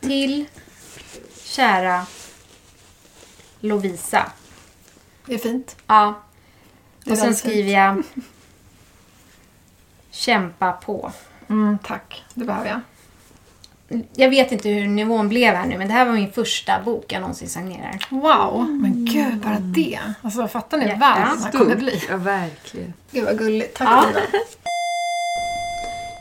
Till kära Lovisa. Det är fint. Ja. Och sen skriver jag Kämpa på. Mm, tack, det behöver jag. Jag vet inte hur nivån blev här nu, men det här var min första bok jag någonsin signerar. Wow, men gud, bara det. Alltså fattar ni vad här kommer bli? Ja, verkligen. Gud vad gulligt. Tack Ja. Nina.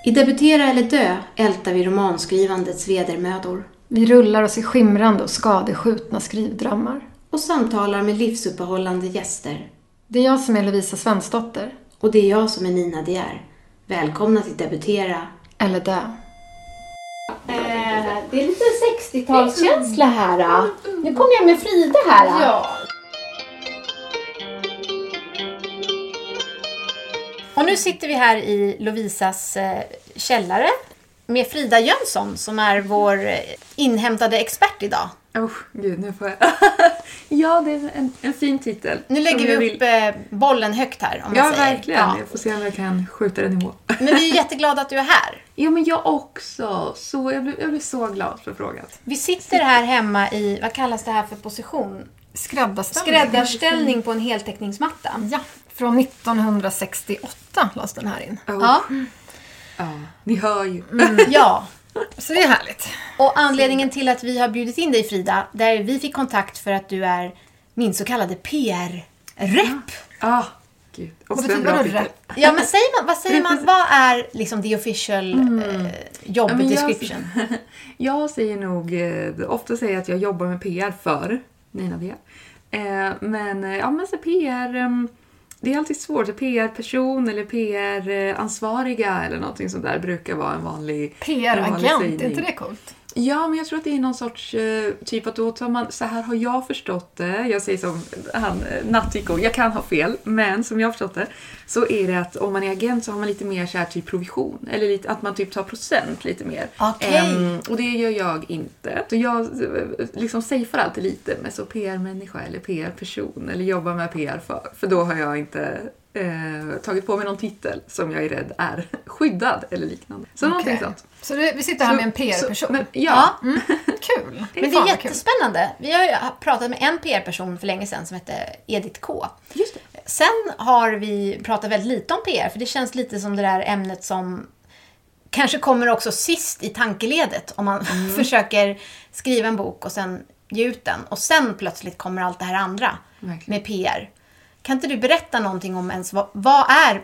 I Debutera eller dö ältar vi romanskrivandets vedermödor Vi rullar oss i skimrande och skadeskjutna skrivdrömmar. och samtalar med livsuppehållande gäster. Det är jag som är Lovisa Svensdotter. Och det är jag som är Nina De är. Välkomna till Debutera. Eller dö. det är lite 60-talskänsla här. Nu kommer jag med Frida här. Ja. Och nu sitter vi här i Lovisas eh, källare med Frida Jönsson som är vår eh, inhämtade expert idag. Oh, gud, nu får jag... ja, det är en, en fin titel. Nu lägger vi upp vill- eh, bollen högt här om man Ja, säger. verkligen. Ja. Jag får se om jag kan skjuta den i mål. Men vi är jätteglada att du är här. ja, men jag också. Så jag, blir, jag blir så glad för frågan. Vi sitter här hemma i, vad kallas det här för position? Skräddarställning. Skräddarställning på en heltäckningsmatta. Ja, från 1968 lades den här in. Oh, Ja, ja, ni hör ju. ja. Så det är härligt. Och anledningen till att vi har bjudit in dig Frida, där vi fick kontakt för att du är min så kallade PR-rep. Ah, gud. Också Vad betyder titel. Ja, men säger man, vad säger man, vad är liksom the official eh, job Ja, men jag- description? Jag säger nog, eh, ofta säger jag att jag jobbar med PR för Nina V. Eh, men eh, ja, men så PR, ehm, det är alltid svårt. PR-person eller PR-ansvariga eller någonting sånt där brukar vara en vanlig en vanlig PR-agent, är inte det coolt? Ja, men jag tror att det är någon sorts eh, typ att då tar man, så här har jag förstått det. Jag säger som han, eh, Nattiko, jag kan ha fel, men som jag har förstått det så är det att om man är agent så har man lite mer så här typ provision. Eller lite, att man typ tar procent lite mer. Okej. Ehm, och det gör jag inte. Så jag eh, liksom safear alltid lite med så PR-människa eller PR-person eller jobbar med PR för. För då har jag inte eh, tagit på mig någon titel som jag är rädd är skyddad eller liknande. Så någonting Okej. sånt. Så det, vi sitter här med en Så- PR-person. men- Ja. Kul. Men det är vad kul. jättespännande. Vi har ju pratat med en PR-person för länge sedan som hette Edith K. Just det. Sen har vi pratat väldigt lite om PR, för det känns lite som det där ämnet som kanske kommer också sist i tankeledet om man försöker skriva en bok och sen ge ut den. Och sen plötsligt kommer allt det här andra Verkligen. med PR. Kan inte du berätta någonting om ens vad, vad är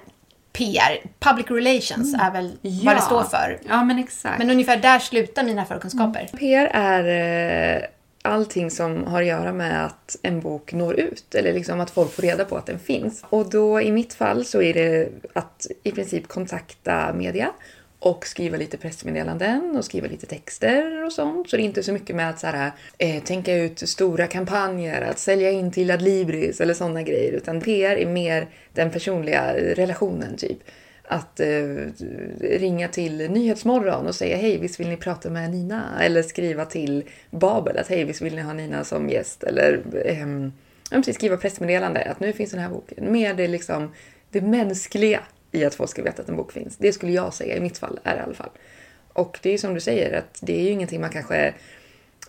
PR? Public relations är väl vad det står för. Ja, men exakt. Men ungefär där slutar mina förkunskaper. PR är eh, allting som har att göra med att en bok når ut. Eller liksom att folk får reda på att den finns. Och då i mitt fall så är det att i princip kontakta media och skriva lite pressmeddelanden och skriva lite texter och sånt. Så det är inte så mycket med att så här, eh, tänka ut stora kampanjer, att sälja in till Adlibris eller sådana grejer. Utan PR är mer den personliga relationen typ. Att eh, ringa till Nyhetsmorgon och säga hej, visst vill ni prata med Nina? Eller skriva till Babel att hej, visst vill ni ha Nina som gäst? Eller eh, precis, skriva pressmeddelande att nu finns den här boken. Mer det, liksom, det mänskliga i att folk ska veta att en bok finns. Det skulle jag säga i mitt fall, är det i alla fall. Och det är ju som du säger, att det är ju ingenting man kanske,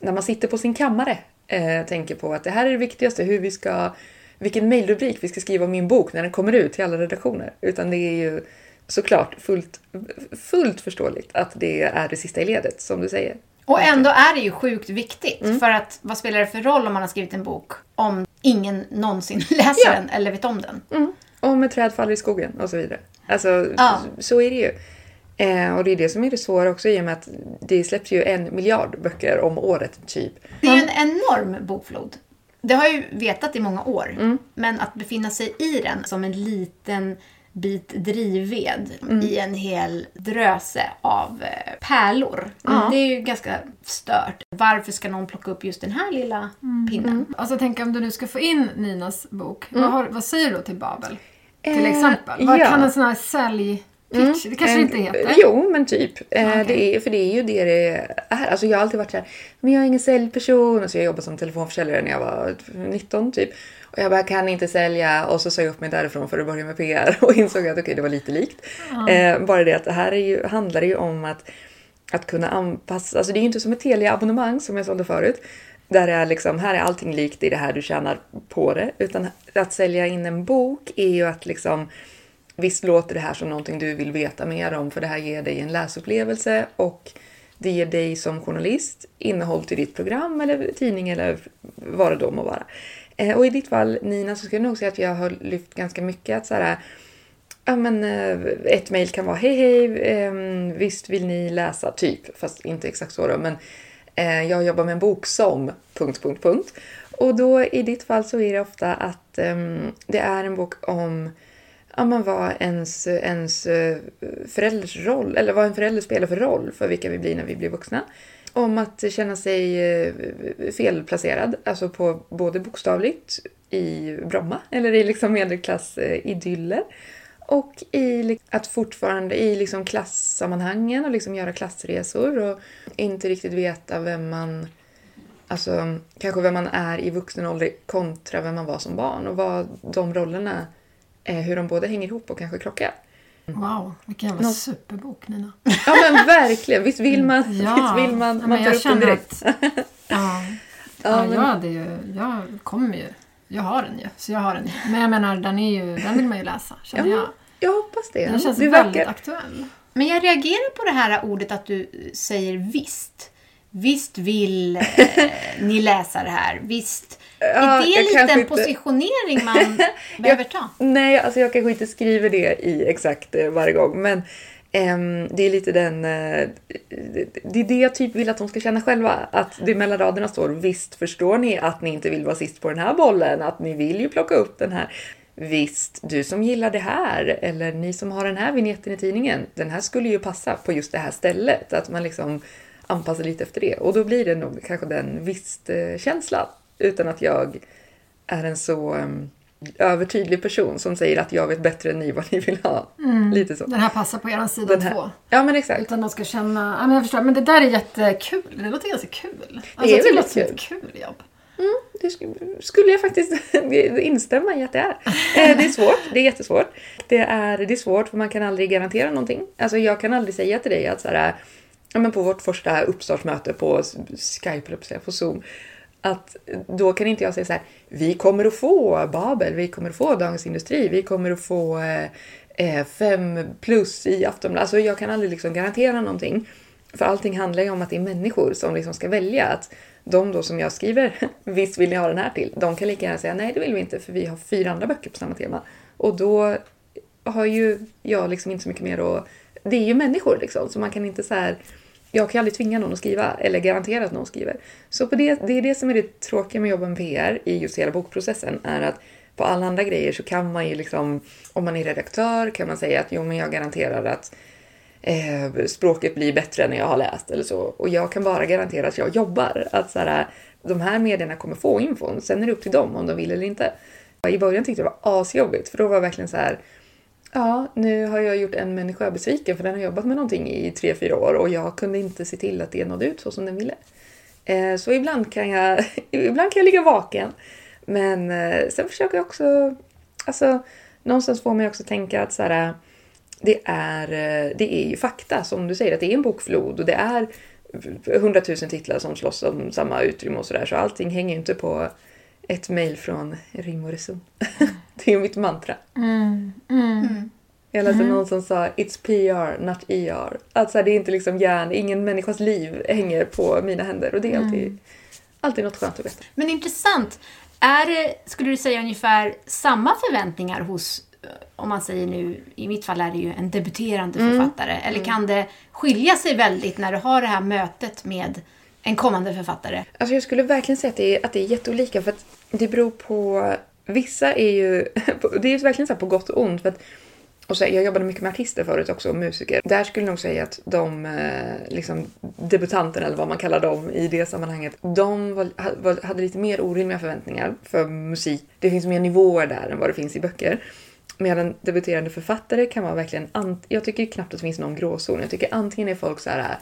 när man sitter på sin kammare, eh, tänker på att det här är det viktigaste, hur vi ska, vilken mejlrubrik vi ska skriva om min bok när den kommer ut till alla redaktioner. Utan det är ju såklart fullt, fullt förståeligt att det är det sista i ledet, som du säger. Och ändå är det ju sjukt viktigt. Mm. För att vad spelar det för roll om man har skrivit en bok om ingen någonsin läser Ja. den eller vet om den? Mm. Om ett träd faller i skogen och så vidare. Alltså, Ja. så är det ju. Eh, och det är det som är det svåra också i och med att det släpps ju en miljard böcker om året, typ. Det är ju en enorm bokflod. Det har jag ju vetat i många år. Mm. Men att befinna sig i den som en liten bit drivved Mm. i en hel dröse av eh, pärlor. Ja. Det är ju ganska stört. Varför ska någon plocka upp just den här lilla Mm. pinnen? Alltså tänk om du nu ska få in Ninas bok. Vad, har, vad säger du då till Babel? Till Eh, exempel. Vad ja. kan en sån här säljpitch, det kanske det En- inte heter? Jo, men typ. Eh, Okej. det är, för det är ju det det är. Alltså jag har alltid varit så här, men jag är ingen säljperson. Alltså jag jobbade som telefonförsäljare när jag var 19 typ. Och jag bara, kan inte sälja. Och så sa jag upp mig därifrån för att börja med PR och insåg att okej, det var lite likt. Eh, bara det att det här är ju, handlar ju om att att kunna anpassa, alltså det är ju inte som ett Telia-abonnemang som jag sålde förut. Där det är liksom, här är allting likt i det här du tjänar på det. Utan att sälja in en bok är ju att liksom, visst låter det här som någonting du vill veta mer om för det här ger dig en läsupplevelse och det ger dig som journalist innehåll till ditt program eller tidning eller vad det då må vara. Eh, och i ditt fall Nina så skulle jag nog säga att jag har lyft ganska mycket att så här, ja men eh, ett mejl kan vara hej hej, ehm, visst vill ni läsa typ, fast inte exakt så då, men Eh, jag jobbar med en bok som... Punkt, punkt, punkt. Och då i ditt fall så är det ofta att ehm, det är en bok om ja, men vad ens, ens eh, förälders roll, eller vad en förälder spelar för roll för vilka vi blir när vi blir vuxna. Om att känna sig eh, felplacerad, alltså på både bokstavligt i Bromma eller i liksom medelklassidyller och i att fortfarande i liksom klassammanhangen och liksom göra klassresor och inte riktigt veta vem man Alltså kanske vem man är i vuxen ålder kontra vem man var som barn och vad de rollerna, eh, hur de både hänger ihop och kanske krockar. Wow, vilken jävla superbok Nina. Ja men verkligen, visst vill man, Ja, visst vill man, ja, man tar jag upp den känner direkt. att- Ja, Ja, ja, men- jag hade ju, jag kommer ju, jag har den ju, så jag har den ju. Men jag menar, den är ju, den vill man ju läsa, Ja, känner men jag. jag hoppas det. Den känns det väldigt aktuell. Men jag reagerar på det här ordet att du säger visst. Visst vill eh, ni läsa det här. Visst. Ja, är det lite en positionering man behöver ta? Nej, alltså jag kanske inte skriver det i exakt eh, varje gång, men ehm, det är lite den... eh, det är det jag typ vill att de ska känna själva. Att det mellan raderna står visst förstår ni att ni inte vill vara sist på den här bollen, att ni vill ju plocka upp den här. Visst, du som gillar det här eller ni som har den här vignetten i tidningen, den här skulle ju passa på just det här stället. Att man liksom anpassar lite efter det och då blir det nog kanske den visst-känslan eh, utan att jag är en så um, övertydlig person som säger att jag vet bättre än ni vad ni vill ha. Lite så. Den här passar på er sida två. Ja men exakt. Utan de ska känna, ja men jag förstår, men det där är jättekul. Det låter ganska kul. Alltså, är jag tycker väldigt det låter som ett kul jobb. Det sk- skulle jag faktiskt instämma i att det är. Eh, Det är svårt, det är jättesvårt. Det är, det är svårt för man kan aldrig garantera någonting. Alltså jag kan aldrig säga till dig att så här, ja, men på vårt första uppstartsmöte på Skype, eller på Zoom, att då kan inte jag säga så här, vi kommer att få Babel, vi kommer att få Dagens Industri, vi kommer att få eh, eh, fem plus i Aftonbladet. Alltså jag kan aldrig liksom garantera någonting. För allting handlar ju om att det är människor som liksom ska välja. Att de då som jag skriver, visst vill ni ha den här till? De kan lika gärna säga nej det vill vi inte för vi har fyra andra böcker på samma tema. Och då har ju jag liksom inte så mycket mer att... Det är ju människor liksom så man kan inte så här... Jag kan ju aldrig tvinga någon att skriva eller garantera att någon skriver. Så på det, det är det som är det tråkiga med att jobba med PR i just hela bokprocessen är att på alla andra grejer så kan man ju liksom, om man är redaktör kan man säga att jo men jag garanterar att eh, språket blir bättre när jag har läst eller så. Och jag kan bara garantera att jag jobbar. Att så här, de här medierna kommer få infon, sen är det upp till dem om de vill eller inte. I början tyckte jag det var asjobbigt för då var jag verkligen så här Ja, nu har jag gjort en människa besviken för den har jobbat med någonting i tre, fyra år och jag kunde inte se till att det nådde ut så som den ville. Eh, så ibland kan jag, ibland kan jag ligga vaken. Men eh, sen försöker jag också, alltså någonstans får man också tänka att så här, det är, eh, det är ju fakta som du säger, att det är en bokflod och det är hundratusen titlar som slåss om samma utrymme och sådär. Så allting hänger ju inte på ett mejl från Rim och Reson. det är ju mitt mantra. Jag läste någon som sa It's PR, not ER. Alltså det är inte liksom hjärn, ingen människas liv hänger på mina händer och det är alltid, alltid något skönt att veta. Men intressant. Är det, skulle du säga, ungefär samma förväntningar hos, eh, om man säger nu, i mitt fall är det ju en debuterande författare, eller kan det skilja sig väldigt när du har det här mötet med en kommande författare? Alltså jag skulle verkligen säga att det är, att det är jätteolika för att det beror på... Vissa är ju... Det är verkligen så här på gott och ont. För att, och så, här, jag jobbade mycket med artister förut också, och musiker. Där skulle jag nog säga att de eh, liksom, debutanterna, eller vad man kallar dem i det sammanhanget, de var, var, hade lite mer orimliga förväntningar för musik. Det finns mer nivåer där än vad det finns i böcker. Medan debuterande författare kan vara verkligen... Jag tycker knappt att det finns någon gråzon. Jag tycker antingen är folk så här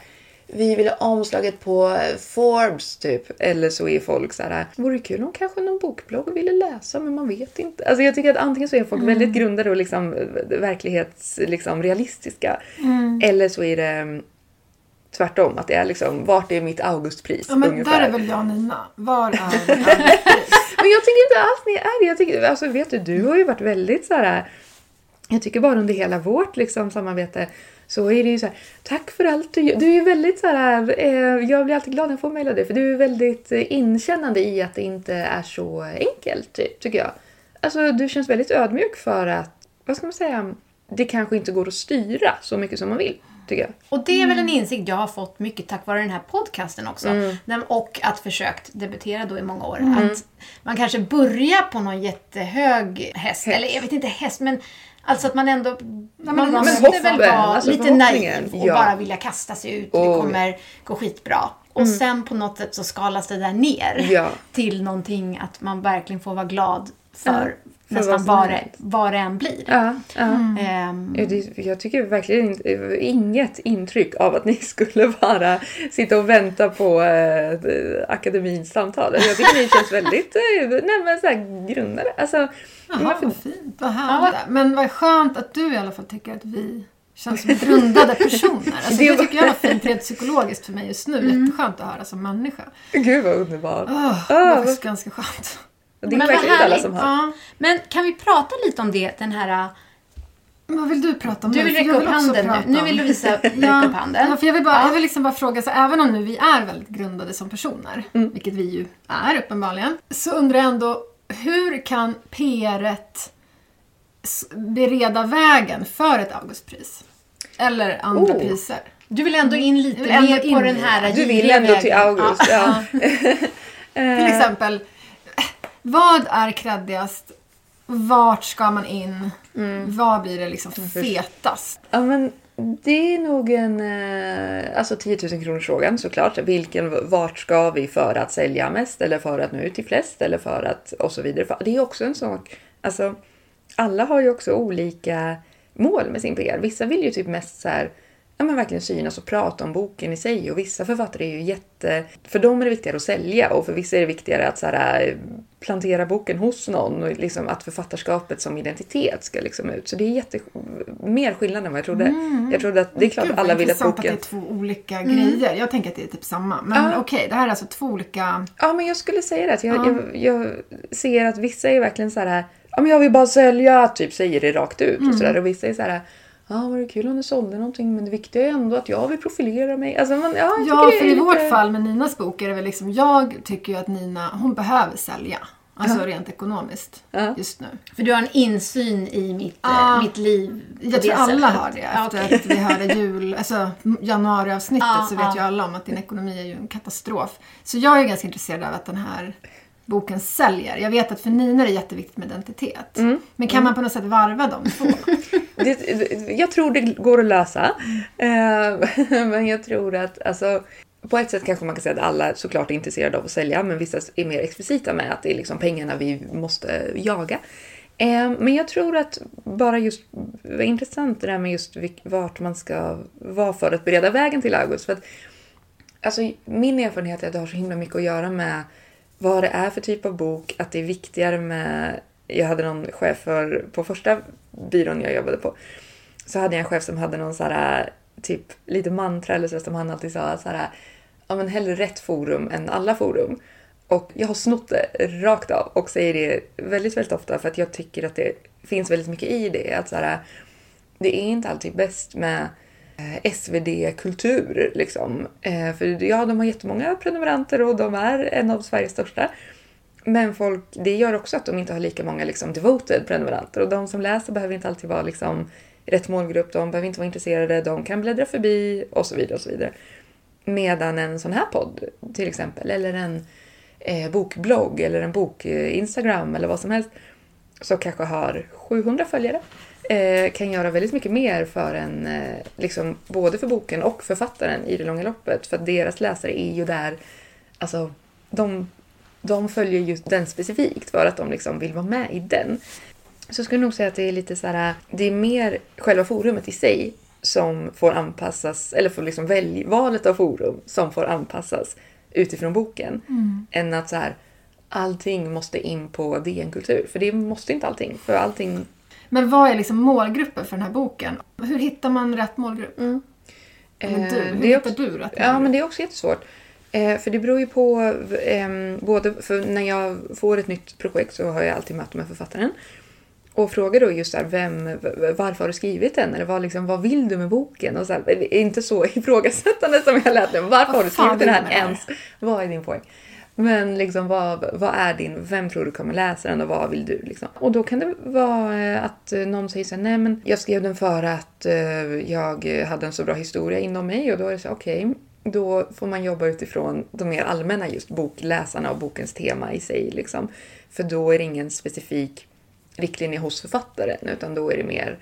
vi vill ha omslaget på Forbes typ. Eller så är folk så här, vore kul om kanske någon bokblogg ville läsa men man vet inte. Alltså jag tycker att antingen så är folk väldigt grundade och liksom verklighets, liksom realistiska. Eller så är det tvärtom. Att det är liksom, vart är mitt augustpris Ja, men ungefär. där är väl jag och Nina. Var är det? Men jag tycker inte alls ni är det. Jag tycker, alltså vet du, du har ju varit väldigt så här. Jag tycker bara under hela vårt liksom, samarbete så är det ju så här, tack för allt du gör. Du är ju väldigt så här, eh, jag blir alltid glad när jag får mejla dig för du är väldigt eh, inkännande i att det inte är så enkelt, typ, tycker jag. Alltså du känns väldigt ödmjuk för att, vad ska man säga, det kanske inte går att styra så mycket som man vill, tycker jag. Och det är väl en insikt jag har fått mycket tack vare den här podcasten också. Den, och att försökt debutera då i många år. Att man kanske börjar på någon jättehög häst. Eller jag vet inte häst, men alltså att man ändå... man men måste väl vara alltså lite naiv och ja. bara vilja kasta sig ut. Och Oh, det kommer gå skitbra. Och sen på något sätt så skalas det där ner Ja. till någonting att man verkligen får vara glad för för nästan vad det, vad det än blir. Ja, ja. Ehm, Ja, det, jag tycker verkligen inget intryck av att ni skulle bara sitta och vänta på eh, akademins samtal. Jag tycker ni känns väldigt eh, nej, men så här, grundade. Alltså, Jaha, vad fint. Vad härligt. Men vad skönt att du i alla fall tycker att vi känns som grundade personer. Alltså, Det det tycker jag var fint rent psykologiskt för mig just nu. Jätteskönt att höra som människa. gud vad underbart. Oh, det var faktiskt ganska skönt. Det är Men verkligen inte alla som har. Ja. Men kan vi prata lite om det, den här... Vad vill du prata om Du nu? vill För jag räcka upp handen nu. Nu vill Lovisa räcka Ja, upp handen. ja, för jag, vill bara, jag vill liksom bara fråga, så även om nu vi är väldigt grundade som personer, Mm. vilket vi ju är uppenbarligen, så undrar jag ändå hur kan PR bereda vägen för ett Augustpris? Eller andra Oh. priser? Du vill ändå in lite ändå mer in på den här Du vill ändå till vägen. August. Ja. Till exempel, vad är kreddigast? Vart ska man in? Mm. Vad blir det liksom fetast? Ja, men det är nog en eh, alltså 10 000 kronors frågan såklart. Vilken, vart ska vi för att sälja mest eller för att nå ut till flest eller för att och så vidare. Det är också en sak, alltså alla har ju också olika mål med sin PR. Vissa vill ju typ mest så här, ja men verkligen synas och prata om boken i sig och vissa författare är ju jätte, för dem är det viktigare att sälja och för vissa är det viktigare att så här, plantera boken hos någon och liksom att författarskapet som identitet ska liksom ut. Så det är jätte, mer skillnad än vad jag trodde. Jag trodde att det är klart Gud, alla vill att boken... att det är två olika grejer. Jag tänker att det är typ samma. Men Ja. okej, det här är alltså två olika... Ja, men jag skulle säga det. Att jag, jag, jag ser att vissa är verkligen så här, ja men jag vill bara sälja, typ säger det rakt ut. Och, så där. och vissa är så här, ja var det kul om du sålde någonting men det viktiga är ändå att jag vill profilera mig. Alltså, man, ja, Ja, för i vårt lite- fall med Ninas bok är det väl liksom, jag tycker ju att Nina, hon behöver sälja. Alltså rent ekonomiskt Ja. just nu. För du har en insyn i mitt, Ja. eh, mitt liv. Jag tror alla har det Ja, efter okej. att vi hörde jul, alltså januariavsnittet Ja, så vet ja. ju alla om att din ekonomi är ju en katastrof. Så jag är ganska intresserad av att den här boken säljer. Jag vet att för Nina är det jätteviktigt med identitet. Mm. Men kan man på något sätt varva de två? Det, jag tror det går att lösa. Eh, men jag tror att alltså, på ett sätt kanske man kan säga att alla såklart är intresserade av att sälja, men vissa är mer explicita med att det är liksom pengarna vi måste jaga. Eh, Men jag tror att bara just, vad intressant det där med just vart man ska vara för att bereda vägen till August. För att, alltså, min erfarenhet är att det har så himla mycket att göra med vad det är för typ av bok, att det är viktigare med... Jag hade någon chef för, på första byrån jag jobbade på, så hade jag en chef som hade någon så här, typ lite mantra eller så som han alltid sa så här, ja men hellre rätt forum än alla forum. Och jag har snott det rakt av och säger det väldigt, väldigt ofta för att jag tycker att det finns väldigt mycket i det. Att så här, det är inte alltid bäst med Eh, SvD-kultur. Liksom. Eh, för ja, de har jättemånga prenumeranter och de är en av Sveriges största. Men folk, det gör också att de inte har lika många liksom, devoted prenumeranter. Och de som läser behöver inte alltid vara liksom, rätt målgrupp, de behöver inte vara intresserade, de kan bläddra förbi och så vidare. och så vidare. Medan en sån här podd till exempel, eller en eh, bokblogg eller en bok-instagram eh, eller vad som helst, som kanske har 700 följare, eh, kan göra väldigt mycket mer för en, eh, liksom, både för boken och författaren i det långa loppet. För att deras läsare är ju där, alltså de, de följer just den specifikt för att de liksom vill vara med i den. Så jag skulle nog säga att det är lite så här, det är mer själva forumet i sig som får anpassas, eller får liksom välj, valet av forum som får anpassas utifrån boken. Än att så här, allting måste in på DN Kultur. För det måste inte allting. För allting... Men vad är liksom målgruppen för den här boken? Hur hittar man rätt målgrupp? Men du, Eh, hur det är hittar du rätt? Ja, men det är också jättesvårt. Eh, för det beror ju på, ehm, både för när jag får ett nytt projekt så har jag alltid möte med författaren. Och frågar då just här, vem, varför har du skrivit den? Eller vad, liksom, vad vill du med boken? Och så här, inte så ifrågasättande som jag lät det. Varför Vad har du skrivit den här? ens? Vad är din poäng? Men liksom, vad, vad är din, vem tror du kommer läsa den och vad vill du? Liksom? Och då kan det vara eh, att eh, någon säger så här, nej men jag skrev den för att eh, jag hade en så bra historia inom mig och då är det så okej, då får man jobba utifrån de mer allmänna just bokläsarna och bokens tema i sig. Liksom. För då är det ingen specifik riktlinje hos författaren utan då är det mer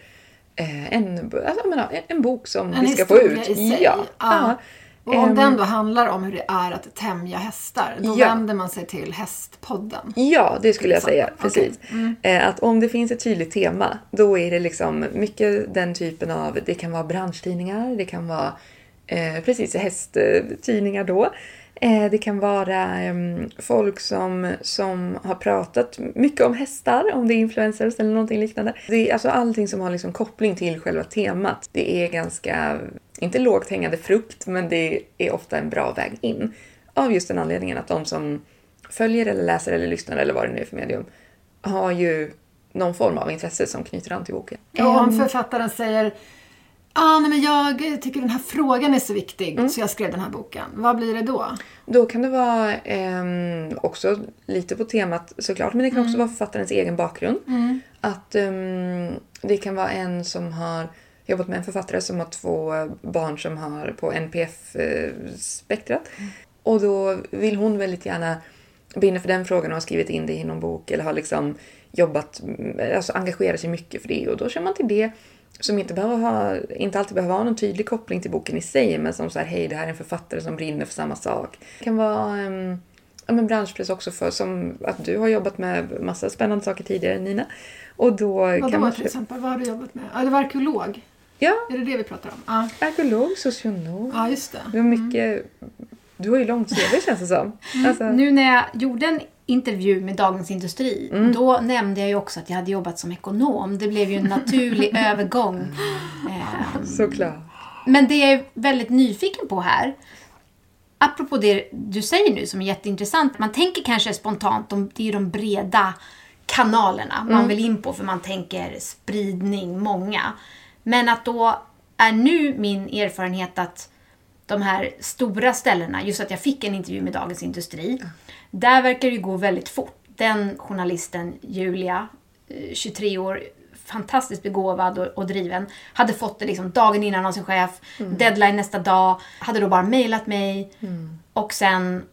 en, alltså, menar, en, bok som En vi ska få ut. Ja. Ja. Och om Ehm, den då handlar om hur det är att tämja hästar, då Ja. vänder man sig till Hästpodden. Ja, det skulle jag Till säga. exempel. Okej. Precis. Eh, Att om det finns ett tydligt tema, då är det liksom mycket den typen av, det kan vara branschtidningar, det kan vara eh, precis hästtidningar då. Eh, det kan vara em, folk som, som har pratat mycket om hästar, om det är influencers eller någonting liknande. Det är alltså allting som har liksom koppling till själva temat. Det är ganska, inte lågt hängande frukt, men det är ofta en bra väg in. Av just den anledningen att de som följer eller läser eller lyssnar eller vad det nu är för medium har ju någon form av intresse som knyter an till boken. Och om författaren säger Ah, nej, men jag tycker den här frågan är så viktig Mm. så jag skrev den här boken. Vad blir det då? Då kan det vara ehm, också lite på temat såklart, men det kan också vara författarens egen bakgrund. Att ehm, det kan vara en som har jobbat med en författare som har två barn som har på NPF-spektrat. Och då vill hon väldigt gärna brinna för den frågan och har skrivit in det i någon bok eller har liksom jobbat, alltså engagerat sig mycket för det. Och då kör man till det som inte, behöver ha, inte alltid behöver ha någon tydlig koppling till boken i sig, men som så här, hej, det här är en författare som brinner för samma sak. Det kan vara um, ja, men branschpress också för som att du har jobbat med massa spännande saker tidigare, Nina. Och då Vad kan man... till exempel? Vad har du jobbat med? Ja, det var arkeolog. Ja, Är det det vi pratar om? Ja, arkeolog, socionom. ja just det. Du har mycket... Du har ju långt CV känns det som. Alltså, Nu när jag gjorde en intervju med Dagens Industri, Mm. då nämnde jag ju också att jag hade jobbat som ekonom. Det blev ju en naturlig övergång. Ehm, Såklart. Men det jag är väldigt nyfiken på här, apropå det du säger nu som är jätteintressant. Man tänker kanske spontant, det är de breda kanalerna man vill in på för man tänker spridning, många. Men att då är nu min erfarenhet att de här stora ställena, just att jag fick en intervju med Dagens Industri, där verkar det ju gå väldigt fort. Den journalisten, Julia, eh, 23 år, fantastiskt begåvad och, och driven, hade fått det liksom dagen innan av sin chef, deadline nästa dag, hade då bara mejlat mig och sen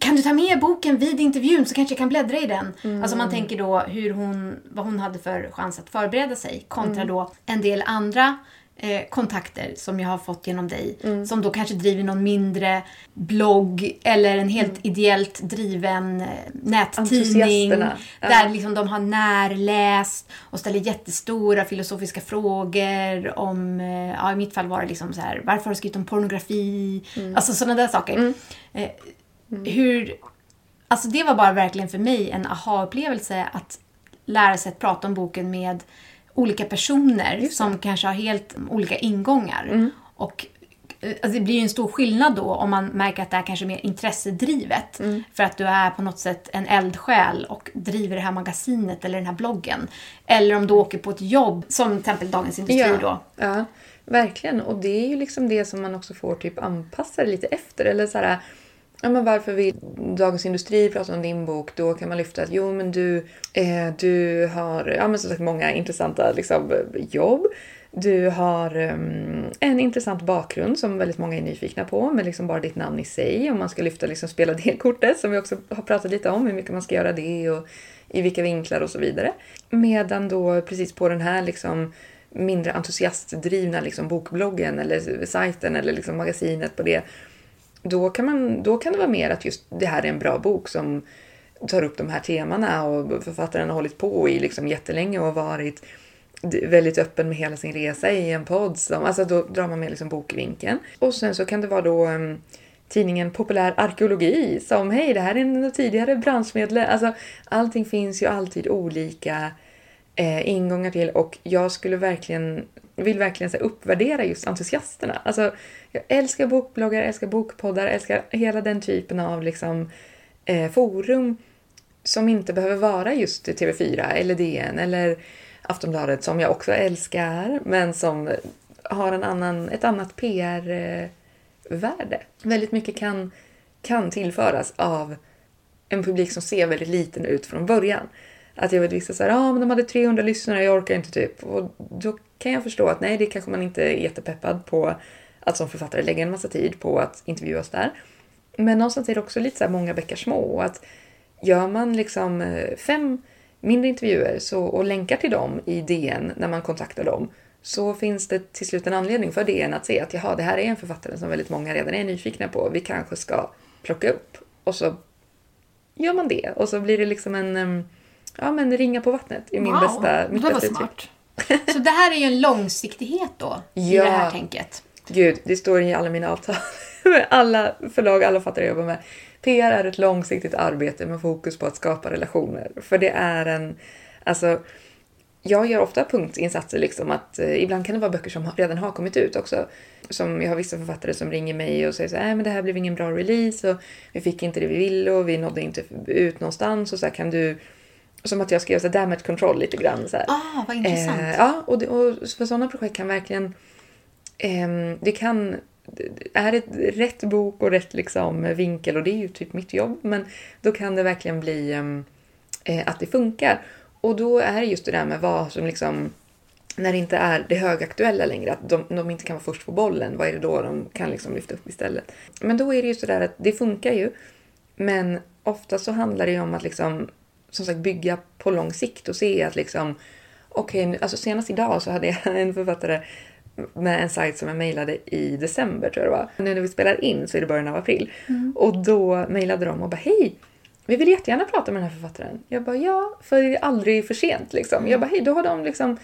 kan du ta med boken vid intervjun så kanske jag kan bläddra i den. Alltså man tänker då hur hon, vad hon hade för chans att förbereda sig kontra då en del andra eh, kontakter som jag har fått genom dig. Som då kanske driver någon mindre blogg eller en helt ideellt driven eh, nättidning. Ja. Där liksom de har närläst och ställer jättestora filosofiska frågor om, eh, ja i mitt fall var det liksom så här, varför har du skrivit om pornografi? Alltså sådana där saker. Eh, hur, alltså det var bara verkligen för mig en aha-upplevelse att lära sig att prata om boken med olika personer som kanske har helt olika ingångar. Och eh, alltså det blir ju en stor skillnad då om man märker att det är kanske mer intressedrivet. För att du är på något sätt en eldsjäl och driver det här magasinet eller den här bloggen. Eller om du åker på ett jobb, som till exempel Dagens Industri då. Ja, verkligen. Och det är ju liksom det som man också får typ anpassa det lite efter. Eller så här, ja, men varför vill Dagens Industri prata om din bok? Då kan man lyfta att jo, men du, eh, du har ja, men som sagt, många intressanta liksom, jobb. Du har um, en intressant bakgrund som väldigt många är nyfikna på, med liksom bara ditt namn i sig. Om man ska lyfta liksom, spela det kortet, som vi också har pratat lite om, hur mycket man ska göra det och i vilka vinklar och så vidare. Medan då precis på den här liksom, mindre entusiastdrivna liksom, bokbloggen eller sajten eller liksom, magasinet på det, då kan, man, då kan det vara mer att just det här är en bra bok som tar upp de här temana och författaren har hållit på i liksom jättelänge och varit väldigt öppen med hela sin resa i en podd. Som, alltså då drar man med liksom bokvinkeln. Och sen så kan det vara då um, tidningen Populär Arkeologi som hej, det här är en tidigare branschmedlem. Alltså allting finns ju alltid olika eh, ingångar till och jag skulle verkligen, vill verkligen så här, uppvärdera just entusiasterna. Alltså, jag älskar bokbloggar, älskar bokpoddar, älskar hela den typen av liksom, eh, forum som inte behöver vara just TV4 eller DN eller Aftonbladet som jag också älskar men som har en annan, ett annat PR-värde. Väldigt mycket kan, kan tillföras av en publik som ser väldigt liten ut från början. Att jag vet vissa säger ja ah, men de hade 300 lyssnare, jag orkar inte typ. Och då kan jag förstå att nej, det kanske man inte är jättepeppad på att som författare lägga en massa tid på att intervjuas där. Men någonstans är det också lite så här många bäckar små. Att gör man liksom eh, fem mindre intervjuer så, och länkar till dem i DN när man kontaktar dem så finns det till slut en anledning för DN att se att jaha, det här är en författare som väldigt många redan är nyfikna på. Vi kanske ska plocka upp. Och så gör man det. Och så blir det liksom en, ja men ringa på vattnet i min wow, bästa, mitt det bästa smart. Så det här är ju en långsiktighet då i Ja. det här tänket. Gud, det står i alla mina avtal alla förlag, alla författare jag jobbar med. PR är ett långsiktigt arbete med fokus på att skapa relationer. För det är en, alltså, jag gör ofta punktinsatser liksom att eh, ibland kan det vara böcker som redan har kommit ut också. Som jag har vissa författare som ringer mig och säger så här, "Nej, men det här blev ingen bra release och vi fick inte det vi ville och vi nådde inte ut någonstans och så här kan du som att jag ska göra så damage control lite grann så här. Ah, vad intressant. Eh, ja, och, det, och för sådana projekt kan verkligen... Ehm, det kan... Är det rätt bok och rätt liksom vinkel, och det är ju typ mitt jobb, men då kan det verkligen bli ehm, eh, att det funkar. Och då är det just det där med vad som liksom... När det inte är det högaktuella längre, att de, de inte kan vara först på bollen, vad är det då de kan liksom lyfta upp istället? Men då är det ju sådär att det funkar ju, men ofta så handlar det ju om att liksom, som sagt bygga på lång sikt och se att liksom Okej, okay, alltså senast idag så hade jag en författare med en sajt som jag mejlade i december tror jag det var. Nu när vi spelar in så är det början av april. Och då mejlade de och bara hej, vi vill jättegärna prata med den här författaren. Jag bara ja, för det är aldrig för sent liksom. Jag bara hej, då har de liksom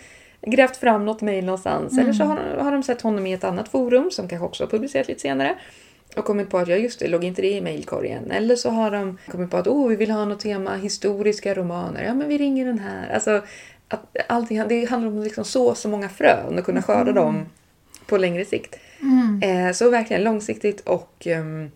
grävt fram något mejl någonstans. Eller så har, har de sett honom i ett annat forum som kanske också har publicerat lite senare. Och kommit på att ja just det, låg inte det i mejlkorgen? Eller så har de kommit på att oh, vi vill ha något tema historiska romaner. Ja men vi ringer den här. Alltså, att allting, det handlar om att liksom så så många frön och kunna skörda dem på längre sikt. Eh, så verkligen långsiktigt och um,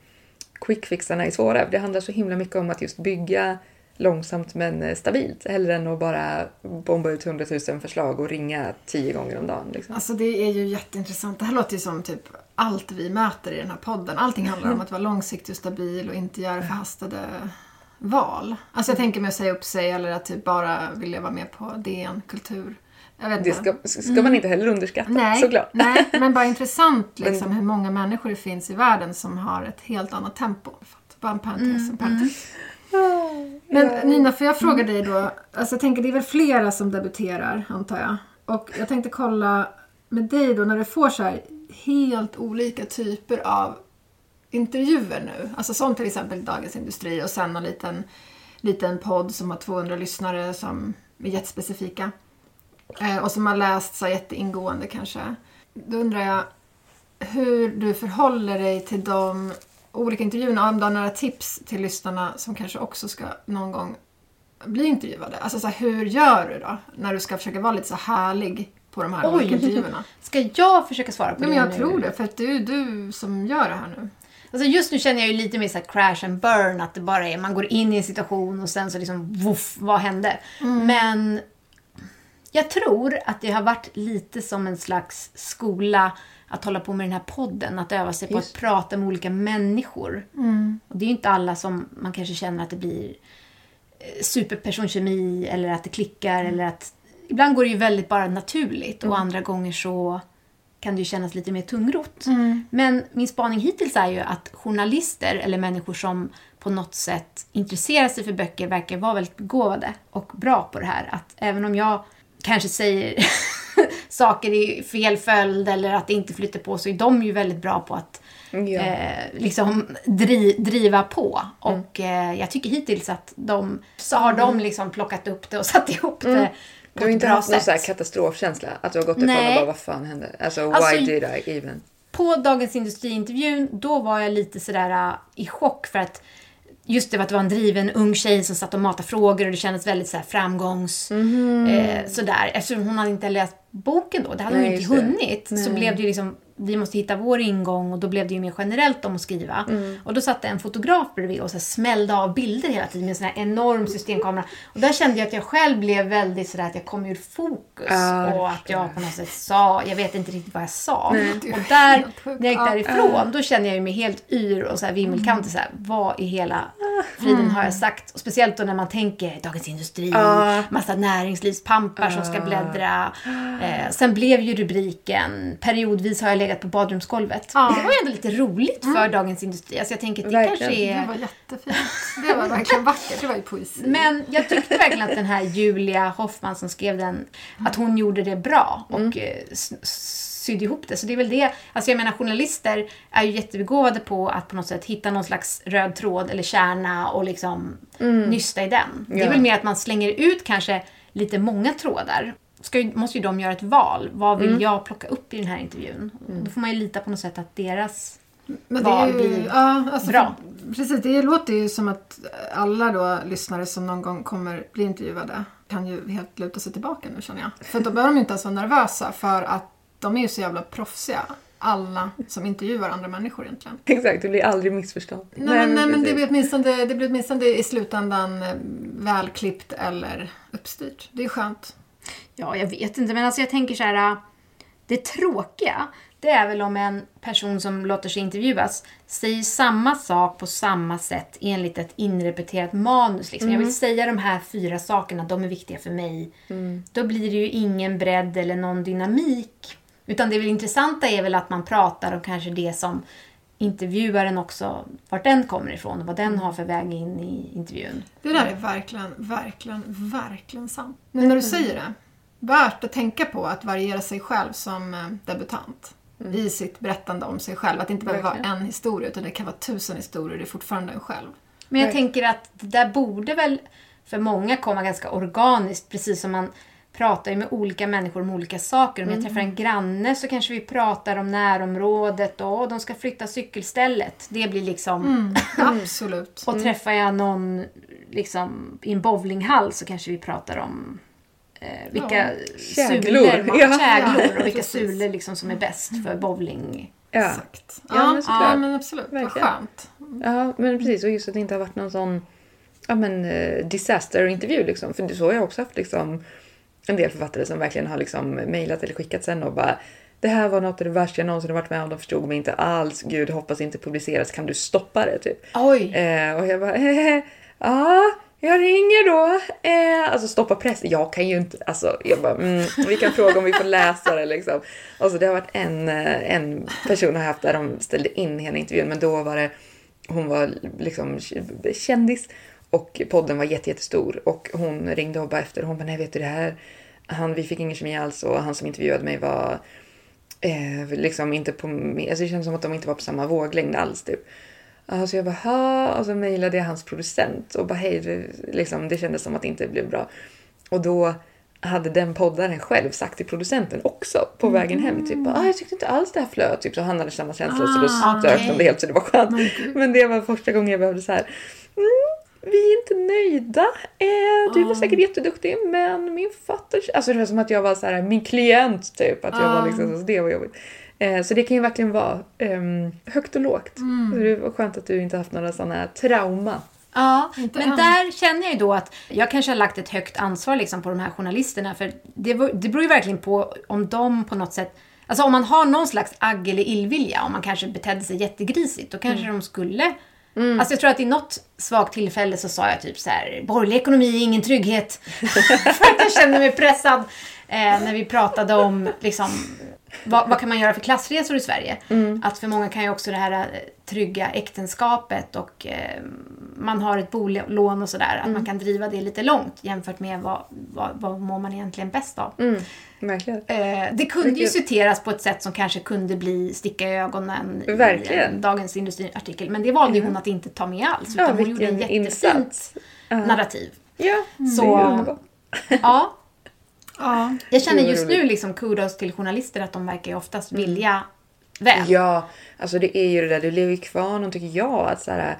quickfixarna är svåra. Det handlar så himla mycket om att just bygga långsamt men eh, stabilt. Hellre än att bara bomba ut hundratusen förslag och ringa tio gånger om dagen. Liksom. Alltså det är ju jätteintressant. Det här låter ju som typ allt vi möter i den här podden. Allting handlar om att vara långsiktig och stabil och inte göra förhastade val. Alltså jag tänker mig att säga upp sig eller att typ bara vilja vara med på DN Kultur. Det ska, ska man inte heller underskatta Nej, såklart. nej, men bara intressant liksom hur många människor det finns i världen som har ett helt annat tempo. Bara en parentes, en parentes. Men Nina, får jag fråga dig då? Alltså jag tänker det är väl flera som debuterar, antar jag. Och jag tänkte kolla med dig då, när du får så här helt olika typer av intervjuer nu. Alltså som till exempel Dagens Industri och sen en liten, liten podd som har 200 lyssnare som är jättespecifika. Eh, och som har läst så jätteingående kanske. Då undrar jag hur du förhåller dig till de olika intervjuerna. Om du har några tips till lyssnarna som kanske också ska någon gång bli intervjuade. Alltså så här, hur gör du då? När du ska försöka vara lite så härlig på de här Oj. olika intervjuerna. Ska jag försöka svara på Nej, det men jag nu? tror det, för att det är ju du som gör det här nu. Alltså just nu känner jag ju lite mer så crash and burn, att det bara är man går in i en situation och sen så liksom voff, vad hände? Men jag tror att det har varit lite som en slags skola att hålla på med den här podden, att öva sig på Just. att prata med olika människor. Och det är ju inte alla som man kanske känner att det blir eh, superpersonkemi eller att det klickar eller att ibland går det ju väldigt bara naturligt och andra gånger så kan det ju kännas lite mer tungrot. Men min spaning hittills är ju att journalister eller människor som på något sätt intresserar sig för böcker verkar vara väldigt begåvade och bra på det här. Att även om jag kanske säger saker i fel följd eller att det inte flyter på så är de ju väldigt bra på att Ja. eh, liksom dri, driva på. Och eh, jag tycker hittills att de, så har de liksom plockat upp det och satt ihop det Du har inte haft någon sätt. så här katastrofkänsla? Att du har gått ifrån Nej. och bara vad fan hände? Alltså, Alltså, why did I even? på Dagens Industri-intervjun, då var jag lite sådär äh, i chock för att just det att det var en driven ung tjej som satt och matade frågor och det kändes väldigt så här framgångs... Eh, sådär. Eftersom hon hade inte läst boken då, det hade hon Nej, ju inte just det. hunnit. Så blev det ju liksom, vi måste hitta vår ingång och då blev det ju mer generellt om att skriva. Mm. Och då satt en fotograf bredvid och så smällde av bilder hela tiden med en sån här enorm systemkamera. Och där kände jag att jag själv blev väldigt sådär att jag kom ur fokus. Ja, och att jag på något sätt sa, jag vet inte riktigt vad jag sa. Är Och där, när jag gick därifrån, då kände jag mig helt yr och så här vimmelkantig. Här, vad i hela friden har jag sagt? Och speciellt då när man tänker Dagens Industri, Ja. massa näringslivspampar som ska bläddra. Eh, sen blev ju rubriken, periodvis har jag legat på badrumsgolvet. Ja. Det var ju ändå lite roligt för Dagens Industri. Alltså jag tänker att det Verkligen. kanske är... Det var jättefint. Det var verkligen vackert. Det var ju poesi. Men jag tyckte verkligen att den här Julia Hoffman som skrev den, att hon gjorde det bra och Mm. eh, sydde ihop det. Så det är väl det, alltså jag menar journalister är ju jättebegåvade på att på något sätt hitta någon slags röd tråd eller kärna och liksom nysta i den. Det är Mm. Ja. väl mer att man slänger ut kanske lite många trådar. Ska ju, måste ju de göra ett val. Vad vill Mm. jag plocka upp i den här intervjun? Då får man ju lita på något sätt att deras Men val blir ja, alltså bra. För, precis, det låter ju som att alla då lyssnare som någon gång kommer bli intervjuade kan ju helt luta sig tillbaka nu känner jag. För då behöver de ju inte ens vara nervösa för att de är ju så jävla proffsiga. Alla som intervjuar andra människor egentligen. Exakt, det blir aldrig missförstånd. Nej, men, nej, men det blir, åtminstone, det blir åtminstone i slutändan eh, välklippt eller uppstyrt. Det är skönt. Ja, jag vet inte, men alltså jag tänker så här. äh, Det tråkiga, det är väl om en person som låter sig intervjuas säger samma sak på samma sätt enligt ett inrepeterat manus. Liksom. Jag vill säga de här fyra sakerna, de är viktiga för mig. Då blir det ju ingen bredd eller någon dynamik. Utan det väl intressanta är väl att man pratar om kanske det som intervjuaren också, vart den kommer ifrån och vad den har för väg in i intervjun. Det där är verkligen, verkligen, verkligen sant. Nu när du säger det, värt att tänka på att variera sig själv som eh, debutant. I sitt berättande om sig själv. Att det inte behöver vara en historia utan det kan vara tusen historier. Det är fortfarande en själv. Men jag tänker att det där borde väl för många komma ganska organiskt, precis som man pratar ju med olika människor om olika saker. Om jag träffar en granne så kanske vi pratar om närområdet och de ska flytta cykelstället. Det blir liksom... Absolut. Och träffar jag någon liksom, i en bowlinghall så kanske vi pratar om eh, vilka Käglor. sulor, man- Ja. käglor och Ja, vilka precis. sulor liksom som är bäst för bowling. Ja. Exakt. Ja, Ja, men ja, men absolut. Vad Verkligen. skönt. ja, men precis. Och just att det inte har varit någon sån ja, men, eh, disaster-intervju. Liksom. För så har jag också haft liksom, en del författare som verkligen har liksom, mejlat eller skickat sen och bara det här var något av det värsta jag någonsin har varit med om. De förstod mig inte alls. Gud, hoppas inte publiceras. Kan du stoppa det? Typ. Oj! Eh, och jag bara, ja, jag ringer då. Eh, alltså stoppa press. Jag kan ju inte, alltså jag bara, mm, vi kan fråga om vi får läsa det liksom. Alltså det har varit en, eh, en person har haft där de ställde in hela intervjun, men då var det, hon var liksom kändis och podden var jätte, jättestor och hon ringde och bara efter hon bara, nej vet du det här, han, vi fick ingen kemi alls och han som intervjuade mig var eh, liksom inte på, alltså det kändes som att de inte var på samma våglängd alls typ. Ja, Så jag bara, ha, och så mejlade jag hans producent och bara hej, liksom, det kändes som att det inte blev bra. Och då hade den poddaren själv sagt till producenten också på vägen hem. Typ, ah, jag tyckte inte alls det här flöt. Typ, så han hade samma känsla så då Ah, strök okej. de det helt så det var skönt. Men det var första gången jag behövde så här. Mm, vi är inte nöjda. Eh, du var säkert jätteduktig men min fatter... Alltså det var som att jag var så här, min klient typ. Att jag Ah. var liksom, så det var jobbigt. Eh, så det kan ju verkligen vara ehm, högt och lågt. Så det var skönt att du inte haft några sådana trauma. Ja, Inte men än. där känner jag ju då att jag kanske har lagt ett högt ansvar liksom på de här journalisterna. För det, det beror ju verkligen på om de på något sätt... Alltså om man har någon slags agg eller illvilja, om man kanske betedde sig jättegrisigt, då kanske de skulle... Mm. Alltså jag tror att i något svagt tillfälle så sa jag typ så här: borgerlig ekonomi är ingen trygghet. för att jag kände mig pressad. Eh, när vi pratade om liksom, vad, vad kan man göra för klassresor i Sverige? Att för många kan ju också det här eh, trygga äktenskapet och eh, man har ett bolån och sådär. Att man kan driva det lite långt jämfört med vad, vad, vad mår man egentligen bäst av. Mm, verkligen. Eh, det kunde ju Vilket- citeras på ett sätt som kanske kunde bli sticka i ögonen i Verkligen. en Dagens Industri-artikel. Men det valde ju hon att inte ta med alls. Ja, Utan hon gjorde en jättefint insats. Ja. narrativ. Ja, Så- det är ju underbart. Ja, Ja. jag känner just nu liksom kudos till journalister att de verkar ju oftast vilja väl. Ja, alltså det är ju det där, det lever ju kvar någon tycker jag att så här,